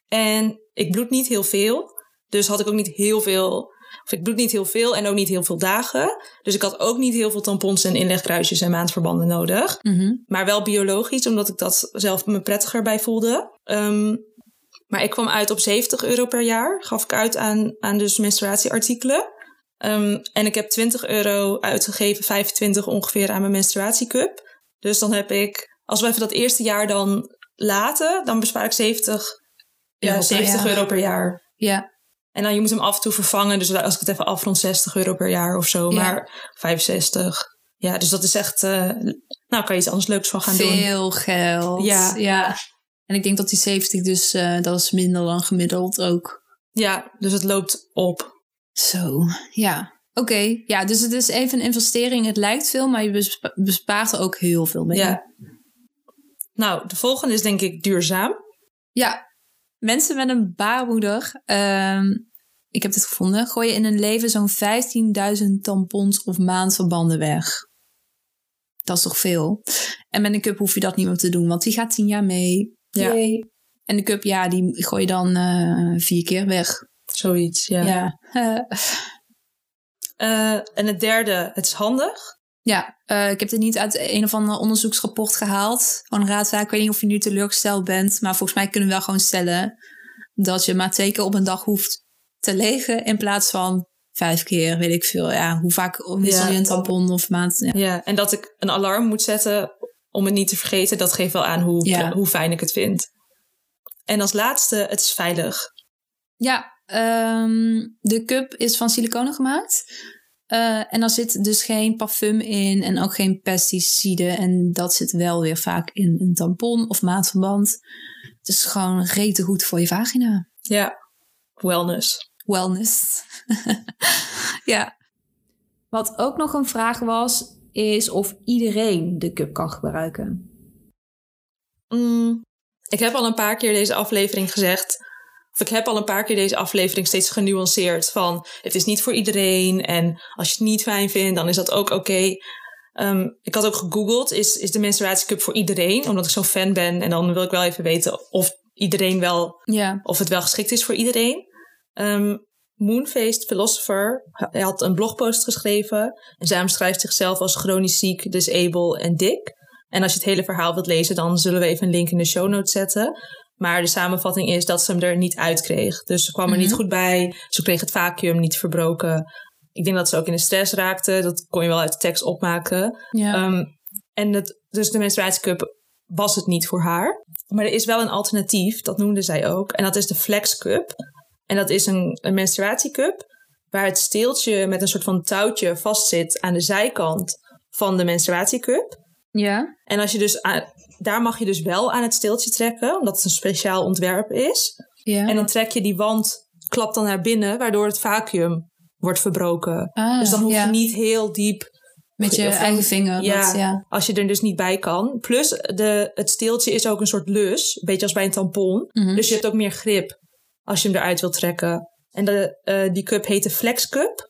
En ik bloed niet heel veel. Dus had ik ook niet heel veel... Of ik bloed niet heel veel en ook niet heel veel dagen. Dus ik had ook niet heel veel tampons en inlegkruisjes en maandverbanden nodig. Mm Maar wel biologisch, omdat ik dat zelf me prettiger bij voelde. Um, maar ik kwam uit op 70 euro per jaar. Gaf ik uit aan, aan dus menstruatieartikelen. Um, en ik heb 20 euro uitgegeven, 25 ongeveer aan mijn menstruatiecup. Dus dan heb ik als we even dat eerste jaar dan laten, dan bespaar ik 70, ja, Euro per 70 jaar. euro per jaar. Ja, En dan je moet hem af en toe vervangen. Dus als ik het even afrond, 60 euro per jaar of zo. Ja. Maar 65. Ja, dus dat is echt... eh, nou, kan je iets anders leuks van gaan doen. veel geld. Ja. ja. En ik denk dat die 70 dus, eh, dat is minder dan gemiddeld ook. Ja, dus het loopt op. Zo, ja. Oké, ja, dus het is even een investering. Het lijkt veel, maar je bespa- bespaart er ook heel veel mee. Ja. Nou, de volgende is denk ik duurzaam. Ja, mensen met een baarmoeder, ehm, ik heb dit gevonden, gooien in hun leven zo'n 15.000 tampons of maandverbanden weg. Dat is toch veel? En met een cup hoef je dat niet meer te doen, want die gaat 10 jaar mee. Ja. Yay. En de cup, ja, die gooi je dan eh, vier keer weg. Zoiets, ja. Ja, [laughs] Eh, en het derde, het is handig. ja eh, ik heb dit niet uit een of ander onderzoeksrapport gehaald. Van Raadzaak, ik weet niet of je nu teleurgesteld bent, maar volgens mij kunnen we wel gewoon stellen dat je maar twee keer op een dag hoeft te legen in plaats van vijf keer, weet ik veel. Ja, hoe vaak wissel je Ja. een tampon of maand? Ja. Ja, en dat ik een alarm moet zetten om het niet te vergeten, dat geeft wel aan hoe, Ja. hoe fijn ik het vind. En als laatste, het is veilig. Ja, ehm, de cup is van siliconen gemaakt. Eh, en er zit dus geen parfum in en ook geen pesticiden. En dat zit wel weer vaak in een tampon of maandverband. Het is gewoon rete goed voor je vagina. Ja, wellness. Wellness. [laughs] ja. Wat ook nog een vraag was, is of iedereen de cup kan gebruiken. Mm, ik heb al een paar keer deze aflevering gezegd. Of ik heb al een paar keer deze aflevering steeds genuanceerd. Van het is niet voor iedereen. En als je het niet fijn vindt, dan is dat ook oké. Ehm, ik had ook gegoogeld, is, is de menstruatiecup voor iedereen? Omdat ik zo'n fan ben. En dan wil ik wel even weten of iedereen wel Ja. of het wel geschikt is voor iedereen. Moonfaced Philosopher hij had een blogpost geschreven. En zij omschrijft zichzelf als chronisch ziek, disable en dik. En als je het hele verhaal wilt lezen, dan zullen we even een link in de show notes zetten. Maar de samenvatting is dat ze hem er niet uit kreeg. Dus ze kwam er niet Mhm. goed bij. Ze kreeg het vacuüm niet verbroken. Ik denk dat ze ook in de stress raakte. Dat kon je wel uit de tekst opmaken. Ja. Ehm, en dus de menstruatiecup was het niet voor haar. Maar er is wel een alternatief, dat noemde zij ook. En dat is de Flex Cup. En dat is een, een menstruatiecup waar het steeltje met een soort van touwtje vastzit aan de zijkant van de menstruatiecup. ja. En als je dus daar mag je dus wel aan het steeltje trekken, omdat het een speciaal ontwerp is. Ja. En dan trek je die wand, klapt dan naar binnen, waardoor het vacuüm wordt verbroken. Ah, dus dan hoef ja. je niet heel diep Met je eigen vinger. ja, dat- ja. als je er dus niet bij kan. Plus, de, het steeltje is ook een soort lus. Een beetje als bij een tampon. Mhm. Dus je hebt ook meer grip als je hem eruit wilt trekken. En de, eh, die cup heet de Flex Cup.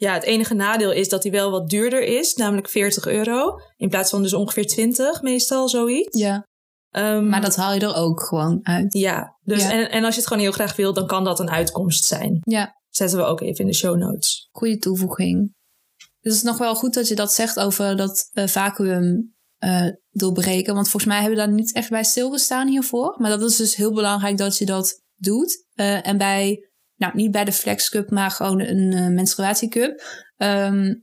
Ja, het enige nadeel is dat die wel wat duurder is. Namelijk 40 euro. In plaats van dus ongeveer 20 meestal, zoiets. ja. Ehm, Maar dat haal je er ook gewoon uit. Ja, dus Ja. En, en als je het gewoon heel graag wil, dan kan dat een uitkomst zijn. Ja. Zetten we ook even in de show notes. goede toevoeging. Dus het is nog wel goed dat je dat zegt over dat eh, vacuüm eh, doorbreken. Want volgens mij hebben we daar niet echt bij stilgestaan hiervoor. Maar dat is dus heel belangrijk dat je dat doet. Eh, en bij, nou niet bij de Flex Cup, maar gewoon een eh, menstruatiecup. ehm,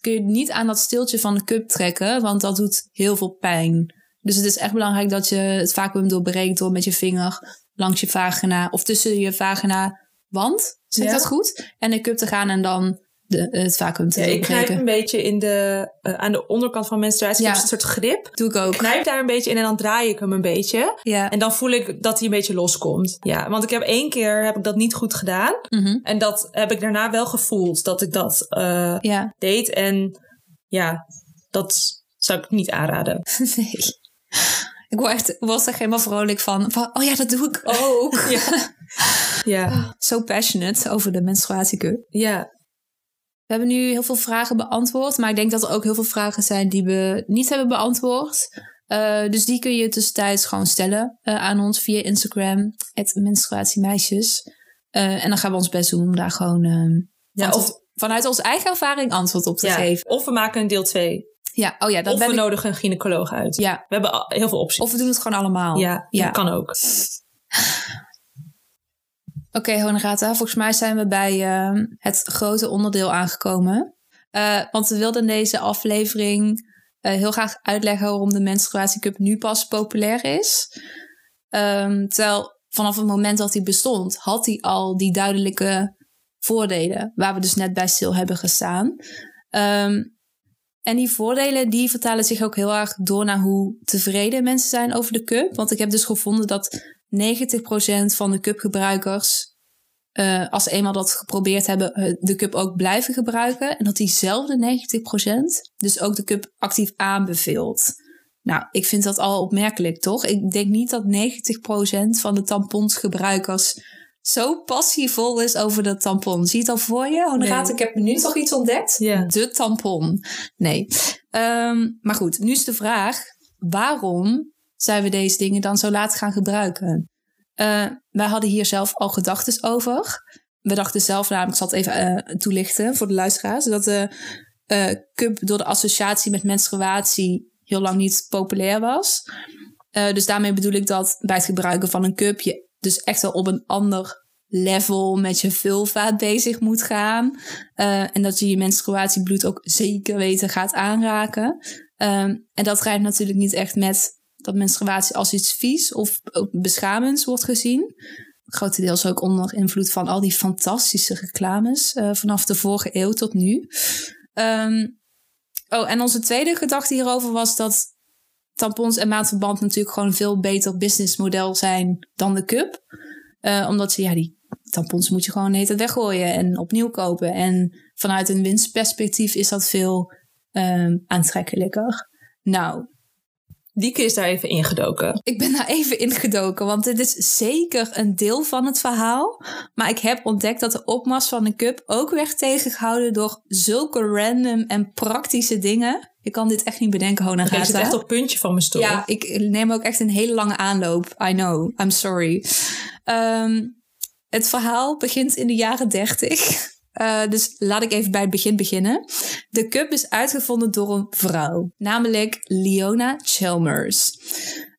kun je niet aan dat steeltje van de cup trekken, want dat doet heel veel pijn. Dus het is echt belangrijk dat je het vacuüm doorbreekt door met je vinger langs je vagina of tussen je vagina wand, zeg Ja. dat goed? En de cup te gaan en dan de, het vacuüm te Ja, ik knijp een beetje in de, eh, aan de onderkant van menstruatie. Ja. Ja. een soort grip. Doe ik ook. Ik knijp daar een beetje in en dan draai ik hem een beetje. Ja. En dan voel ik dat hij een beetje loskomt. Ja, want ik heb één keer heb ik dat niet goed gedaan. Mhm. En dat heb ik daarna wel gevoeld dat ik dat eh, Ja. deed. En ja, dat zou ik niet aanraden. [laughs] Nee. Ik word echt, was er helemaal vrolijk van, van. Oh ja, dat doe ik ook. Ja. [laughs] Ja, Zo passionate over de menstruatiecup. ja. We hebben nu heel veel vragen beantwoord. Maar ik denk dat er ook heel veel vragen zijn die we niet hebben beantwoord. Eh, dus die kun je tussentijds gewoon stellen eh, aan ons via Instagram. Het menstruatiemeisjes. Eh, en dan gaan we ons best doen om daar gewoon ja antwoord- of, vanuit onze eigen ervaring antwoord op te ja. geven. of we maken een deel 2. Ja, oh ja, dat Of ben we ik. nodigen een gynaecoloog uit. Ja, We hebben heel veel opties. of we doen het gewoon allemaal. ja, ja. dat kan ook. [laughs] Oké, Honorata, volgens mij zijn we bij eh, het grote onderdeel aangekomen. Eh, want we wilden in deze aflevering eh, heel graag uitleggen waarom de menstruatiecup nu pas populair is. Ehm, terwijl vanaf het moment dat hij bestond, had hij al die duidelijke voordelen, waar we dus net bij stil hebben gestaan. Ehm, en die voordelen die vertalen zich ook heel erg door naar hoe tevreden mensen zijn over de cup. Want ik heb dus gevonden dat 90% van de cupgebruikers, uh, als ze eenmaal dat geprobeerd hebben, eh, de cup ook blijven gebruiken. En dat diezelfde 90% dus ook de cup actief aanbeveelt. Nou, ik vind dat al opmerkelijk, toch? Ik denk niet dat 90% van de tamponsgebruikers zo passievol is over de tampon. Zie je het al voor je? Oh, nee. ik heb nu toch iets ontdekt? De tampon. Nee. Um, maar goed, nu is de vraag: waarom zijn we deze dingen dan zo laat gaan gebruiken? Uh, wij hadden hier zelf al gedachten over. We dachten zelf namelijk, ik zal het even uh, toelichten voor de luisteraars, dat de uh, cup door de associatie met menstruatie heel lang niet populair was. dus daarmee bedoel ik dat bij het gebruiken van een cup je dus echt wel op een ander level met je vulva bezig moet gaan. En dat je je menstruatiebloed ook zeker weten gaat aanraken. Um, en dat rijdt natuurlijk niet echt met dat menstruatie als iets vies of beschamends wordt gezien. Grotendeels ook onder invloed van al die fantastische reclames uh, vanaf de vorige eeuw tot nu. Um, oh, en onze tweede gedachte hierover was dat tampons en maandverband natuurlijk gewoon een veel beter businessmodel zijn dan de cup. Uh, omdat ze, ja, die tampons moet je gewoon net weggooien en opnieuw kopen. En vanuit een winstperspectief is dat veel um, aantrekkelijker. Nou, Dieke is daar even ingedoken. Ik ben daar even ingedoken, want dit is zeker een deel van het verhaal. Maar ik heb ontdekt dat de opmars van de cup ook werd tegengehouden door zulke random en praktische dingen. Ik kan dit echt niet bedenken, Hona Ik zit echt op het puntje van mijn stoel. Ja, ik neem ook echt een hele lange aanloop. I know, I'm sorry. Um, het verhaal begint in de jaren 30. Uh, dus laat ik even bij het begin beginnen. De cup is uitgevonden door een vrouw, namelijk Leona Chalmers.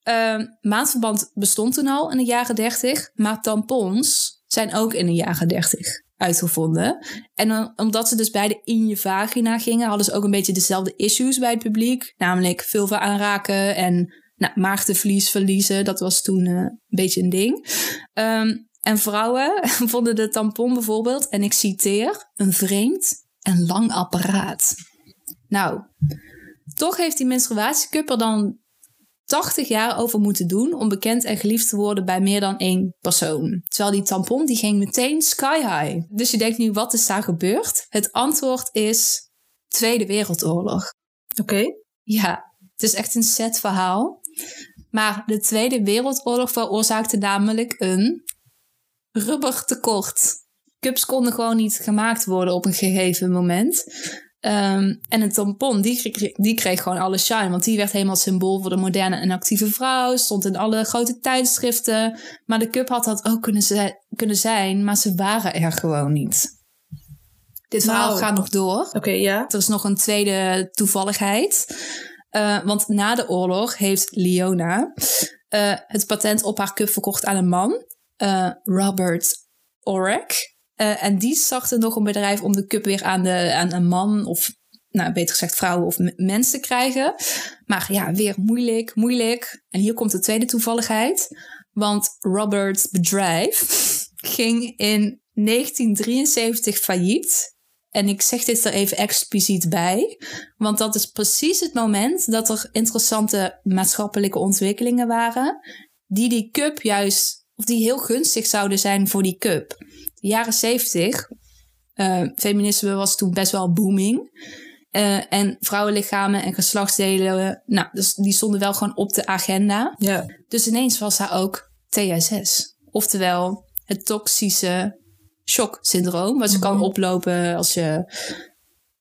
Uh, maandverband bestond toen al in de jaren 30, maar tampons zijn ook in de jaren 30 uitgevonden. En omdat ze dus beide in je vagina gingen, hadden ze ook een beetje dezelfde issues bij het publiek. Namelijk vulva aanraken en nou, maagdenvlies verliezen. Dat was toen uh, een beetje een ding. Um, en vrouwen [laughs] vonden de tampon bijvoorbeeld, en ik citeer, een vreemd en lang apparaat. Nou, toch heeft die menstruatiecup er dan 80 jaar over moeten doen om bekend en geliefd te worden bij meer dan één persoon. Terwijl die tampon die ging meteen sky high. Dus je denkt nu, wat is daar gebeurd? Het antwoord is Tweede Wereldoorlog. Oké. Ja, het is echt een set verhaal. Maar de Tweede Wereldoorlog veroorzaakte namelijk een rubbertekort. Cups konden gewoon niet gemaakt worden op een gegeven moment. Um, en een tampon, die, kreeg, die kreeg gewoon alle shine. Want die werd helemaal symbool voor de moderne en actieve vrouw. Stond in alle grote tijdschriften. Maar de cup had dat ook kunnen, kunnen zijn. Maar ze waren er gewoon niet. Dit verhaal wow. gaat nog door. Oké, okay, ja. Er is nog een tweede toevalligheid. Uh, want na de oorlog heeft Leona uh, het patent op haar cup verkocht aan een man Robert Orek. Uh, en die er nog een bedrijf om de cup weer aan, de, aan een man of, nou beter gezegd vrouwen of mensen te krijgen. Maar ja, weer moeilijk, moeilijk. En hier komt de tweede toevalligheid. Want Robert's bedrijf [laughs] ging in 1973 failliet. En ik zeg dit er even expliciet bij, want dat is precies het moment dat er interessante maatschappelijke ontwikkelingen waren, die die cup juist of die heel gunstig zouden zijn voor die cup. De jaren zeventig, uh, feminisme was toen best wel booming. Uh, en vrouwenlichamen en geslachtsdelen, nou, dus die stonden wel gewoon op de agenda. Ja. Dus ineens was daar ook TSS. Oftewel het toxische shock-syndroom, wat je mm -hmm. kan oplopen als je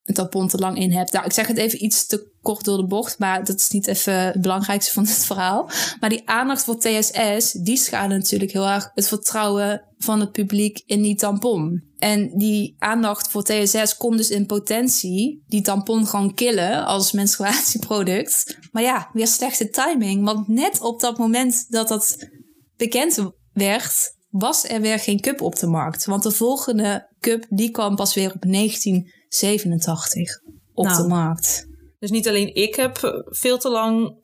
een tampon te lang in hebt. Nou, ik zeg het even iets te kort door de bocht, maar dat is niet even het belangrijkste van het verhaal. Maar die aandacht voor TSS, die schade natuurlijk heel erg het vertrouwen van het publiek in die tampon. En die aandacht voor TSS kon dus in potentie die tampon gewoon killen als menstruatieproduct. Maar ja, weer slechte timing, want net op dat moment dat dat bekend werd, was er weer geen cup op de markt. Want de volgende cup, die kwam pas weer op 19 87 op nou. de markt. Dus niet alleen ik heb veel te lang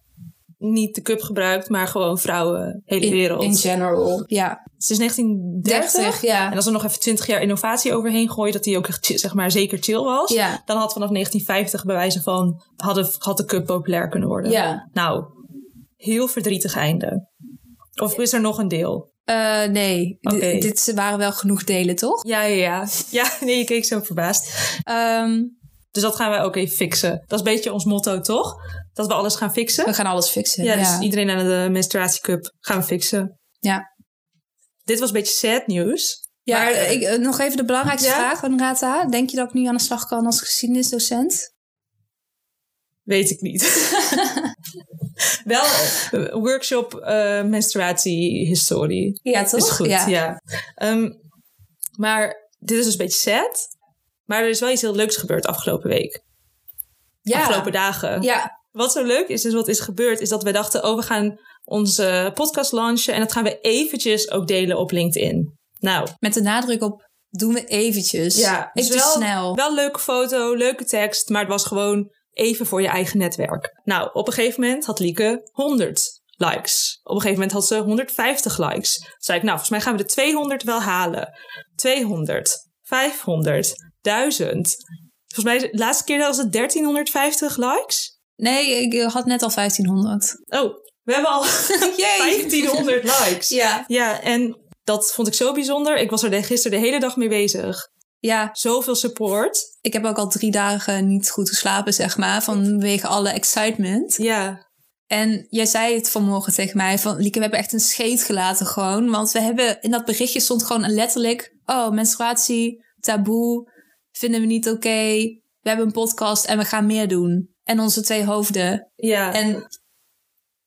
niet de cup gebruikt, maar gewoon vrouwen, hele wereld. In, general, ja. Is 1930. 30, ja. En als we nog even 20 jaar innovatie overheen gooien, dat die ook echt, zeg maar zeker chill was. Ja. Dan had vanaf 1950 bij wijze van, hadden, had de cup populair kunnen worden. Ja. Nou, heel verdrietig einde. Of is er nog een deel? Eh, nee, Oké. dit waren wel genoeg delen, toch? Ja, ja, ja. Ja, nee, je keek zo verbaasd. Ehm, Dus dat gaan wij ook even fixen. Dat is een beetje ons motto, toch? Dat we alles gaan fixen. we gaan alles fixen. Ja, Ja, dus iedereen aan de menstruatiecup gaan we fixen. Ja. Dit was een beetje sad nieuws. Ja, Maar, ik, eh, nog even de belangrijkste Ja? vraag van Rata. Denk je dat ik nu aan de slag kan als geschiedenisdocent? Weet ik niet. [laughs] [laughs] Wel eh, workshop eh menstruatiehistorie. Ja, toch? Is goed, ja. Ehm, maar dit is dus een beetje sad. Maar er is wel iets heel leuks gebeurd afgelopen week. Ja. Afgelopen dagen. Ja, Wat zo leuk is, is wat is gebeurd, is dat wij dachten, oh, we gaan onze podcast launchen en dat gaan we eventjes ook delen op LinkedIn. Nou, met de nadruk op doen we eventjes. ja, dus wel, snel. wel leuke foto, leuke tekst, maar het was gewoon even voor je eigen netwerk. Nou, op een gegeven moment had Lieke 100 likes. Op een gegeven moment had ze 150 likes. Toen zei ik, nou, volgens mij gaan we de 200 wel halen. 200, 500, 1000. Volgens mij, de laatste keer was het 1350 likes. Nee, ik had net al 1500. Oh, we hebben al [laughs] [laughs] Jee. 1500 likes. Ja. Ja, en dat vond ik zo bijzonder. Ik was er gisteren de hele dag mee bezig. Ja, Zoveel support. ik heb ook al drie dagen niet goed geslapen, zeg maar, vanwege alle excitement. Ja, En jij zei het vanmorgen tegen mij van, Lieke, we hebben echt een scheet gelaten gewoon. Want we hebben, in dat berichtje stond gewoon letterlijk, oh, menstruatie, taboe, vinden we niet oké. We hebben een podcast en we gaan meer doen. En onze twee hoofden. ja. En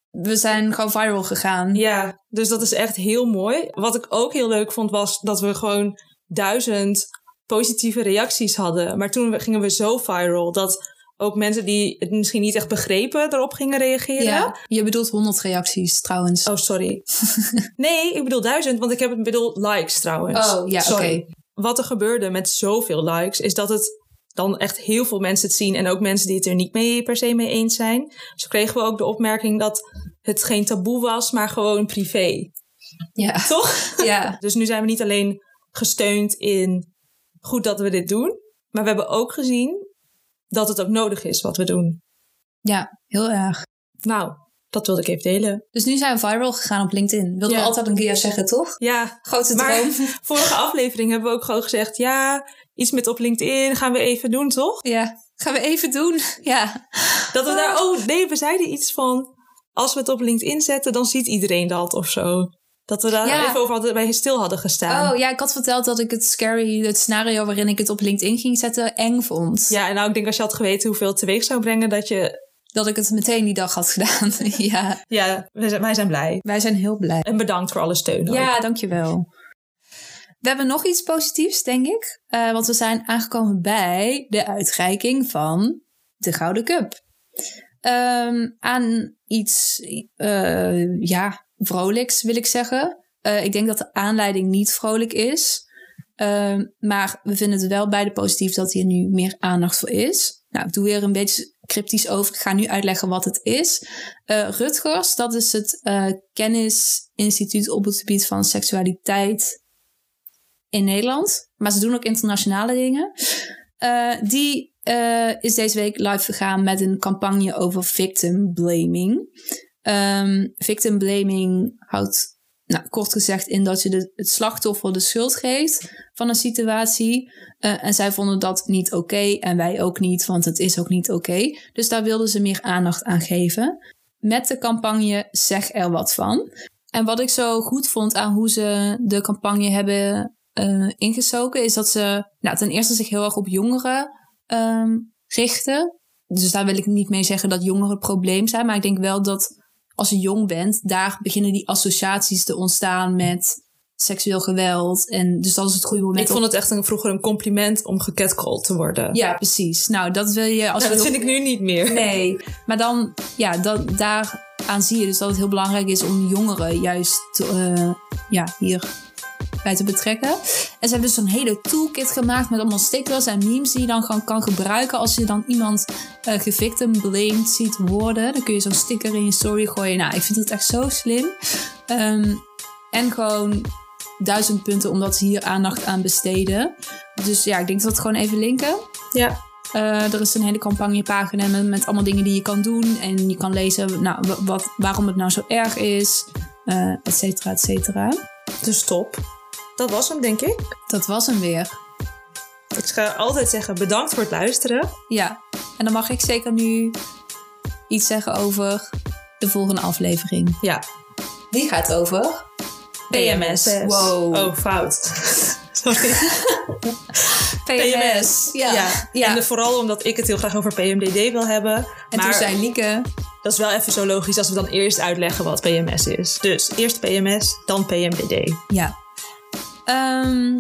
we zijn gewoon viral gegaan. Ja, dus dat is echt heel mooi. Wat ik ook heel leuk vond, was dat we gewoon duizend positieve reacties hadden. Maar toen gingen we zo viral dat ook mensen die het misschien niet echt begrepen erop gingen reageren. Ja, je bedoelt 100 reacties trouwens. Oh, sorry. [laughs] nee, ik bedoel duizend, want ik heb het bedoel likes trouwens. Oh, ja, oké. Wat er gebeurde met zoveel likes, is dat het dan echt heel veel mensen het zien. En ook mensen die het er niet mee per se mee eens zijn. Dus kregen we ook de opmerking dat het geen taboe was, maar gewoon privé. Ja. Toch? ja. [laughs] Dus nu zijn we niet alleen gesteund in goed dat we dit doen, maar we hebben ook gezien dat het ook nodig is wat we doen. ja, heel erg. Nou, dat wilde ik even delen. Dus nu zijn we viral gegaan op LinkedIn. Wilden Ja. we altijd een keer zeggen, toch? Ja, Grote maar droom. [laughs] vorige aflevering hebben we ook gewoon gezegd, ja, iets met op LinkedIn gaan we even doen, toch? Ja, gaan we even doen. Ja. Dat we daar, oh nee, we zeiden iets van, als we het op LinkedIn zetten, dan ziet iedereen dat of zo. Dat we daar Ja. even over hadden, bij stil hadden gestaan. Oh ja, ik had verteld dat ik het scary, het scenario waarin ik het op LinkedIn ging zetten, eng vond. Ja, en nou, ik denk als je had geweten hoeveel het teweeg zou brengen, dat je, Dat ik het meteen die dag had gedaan. [laughs] ja, ja, wij zijn, wij zijn blij. wij zijn heel blij. En bedankt voor alle steun ook. Ja, dankjewel. We hebben nog iets positiefs, denk ik. Eh, want we zijn aangekomen bij de uitreiking van de Gouden Cup. Ehm, aan iets, eh, ja, vrolijks wil ik zeggen. Eh, ik denk dat de aanleiding niet vrolijk is. Ehm, maar we vinden het wel beide positief dat hier nu meer aandacht voor is. Nou, ik doe weer een beetje cryptisch over. Ik ga nu uitleggen wat het is. Eh, Rutgers, dat is het eh, kennisinstituut op het gebied van seksualiteit in Nederland. Maar ze doen ook internationale dingen. Die is deze week live gegaan met een campagne over victim blaming. Ehm, victim blaming houdt nou, kort gezegd in dat je de, het slachtoffer de schuld geeft van een situatie. Eh, en zij vonden dat niet oké en wij ook niet, want het is ook niet oké. Dus daar wilden ze meer aandacht aan geven. Met de campagne Zeg er wat van. En wat ik zo goed vond aan hoe ze de campagne hebben eh, ingestoken, is dat ze nou, ten eerste zich heel erg op jongeren ehm, richten. Dus daar wil ik niet mee zeggen dat jongeren het probleem zijn, maar ik denk wel dat als je jong bent, daar beginnen die associaties te ontstaan met seksueel geweld. En dus dat is het goede moment. Ik vond het echt een, vroeger een compliment om gecatcalled te worden. Ja, precies. Nou, dat wil je als Nou, dat vind ik nu niet meer. Nee, maar dan, ja, dat, daaraan zie je dus dat het heel belangrijk is om jongeren juist te, eh, ja, hier bij te betrekken. En ze hebben dus zo'n hele toolkit gemaakt met allemaal stickers en memes die je dan gewoon kan gebruiken als je dan iemand uh, gevictim blamed ziet worden. Dan kun je zo'n sticker in je story gooien. Nou, ik vind het echt zo slim. Ehm, en gewoon duizend punten omdat ze hier aandacht aan besteden. Dus ja, ik denk dat we het gewoon even linken. Ja. Uh, er is een hele campagnepagina met, met allemaal dingen die je kan doen. En je kan lezen nou, wat, waarom het nou zo erg is, uh, et cetera, et cetera. Dus top. Dat was hem, denk ik. Dat was hem weer. Ik ga altijd zeggen bedankt voor het luisteren. Ja, en dan mag ik zeker nu iets zeggen over de volgende aflevering. Ja. Die gaat over PMS. Wow. Oh, fout. [laughs] Sorry. [laughs] PMS. Ja. ja. Ja. En vooral omdat ik het heel graag over PMDD wil hebben. En maar toen zei Lieke... dat is wel even zo logisch als we dan eerst uitleggen wat PMS is. Dus eerst PMS, dan PMDD. Ja. Ehm,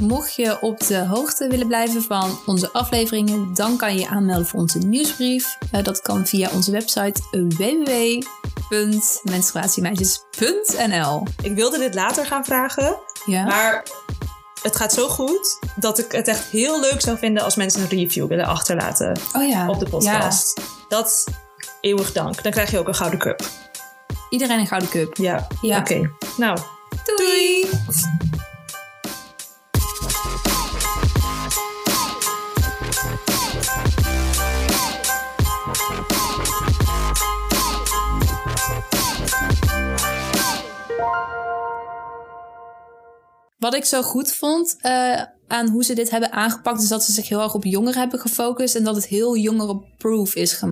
mocht je op de hoogte willen blijven van onze afleveringen, dan kan je je aanmelden voor onze nieuwsbrief. Uh, dat kan via onze website www.menstruatiemeisjes.nl. Ik wilde dit later gaan vragen, Ja. maar het gaat zo goed dat ik het echt heel leuk zou vinden als mensen een review willen achterlaten oh ja. op de podcast. Dat eeuwig dank. Dan krijg je ook een gouden cup. Ja. Iedereen een gouden cup. Ja. Ja. Oké. Nou, Doei. Wat ik zo goed vond uh, aan hoe ze dit hebben aangepakt, is dat ze zich heel erg op jongeren hebben gefocust en dat het heel jongeren-proof is.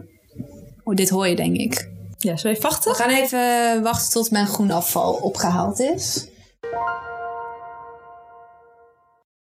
Oh, dit hoor je, denk ik. ja, we even wachten? We gaan even wachten tot mijn groen afval opgehaald is.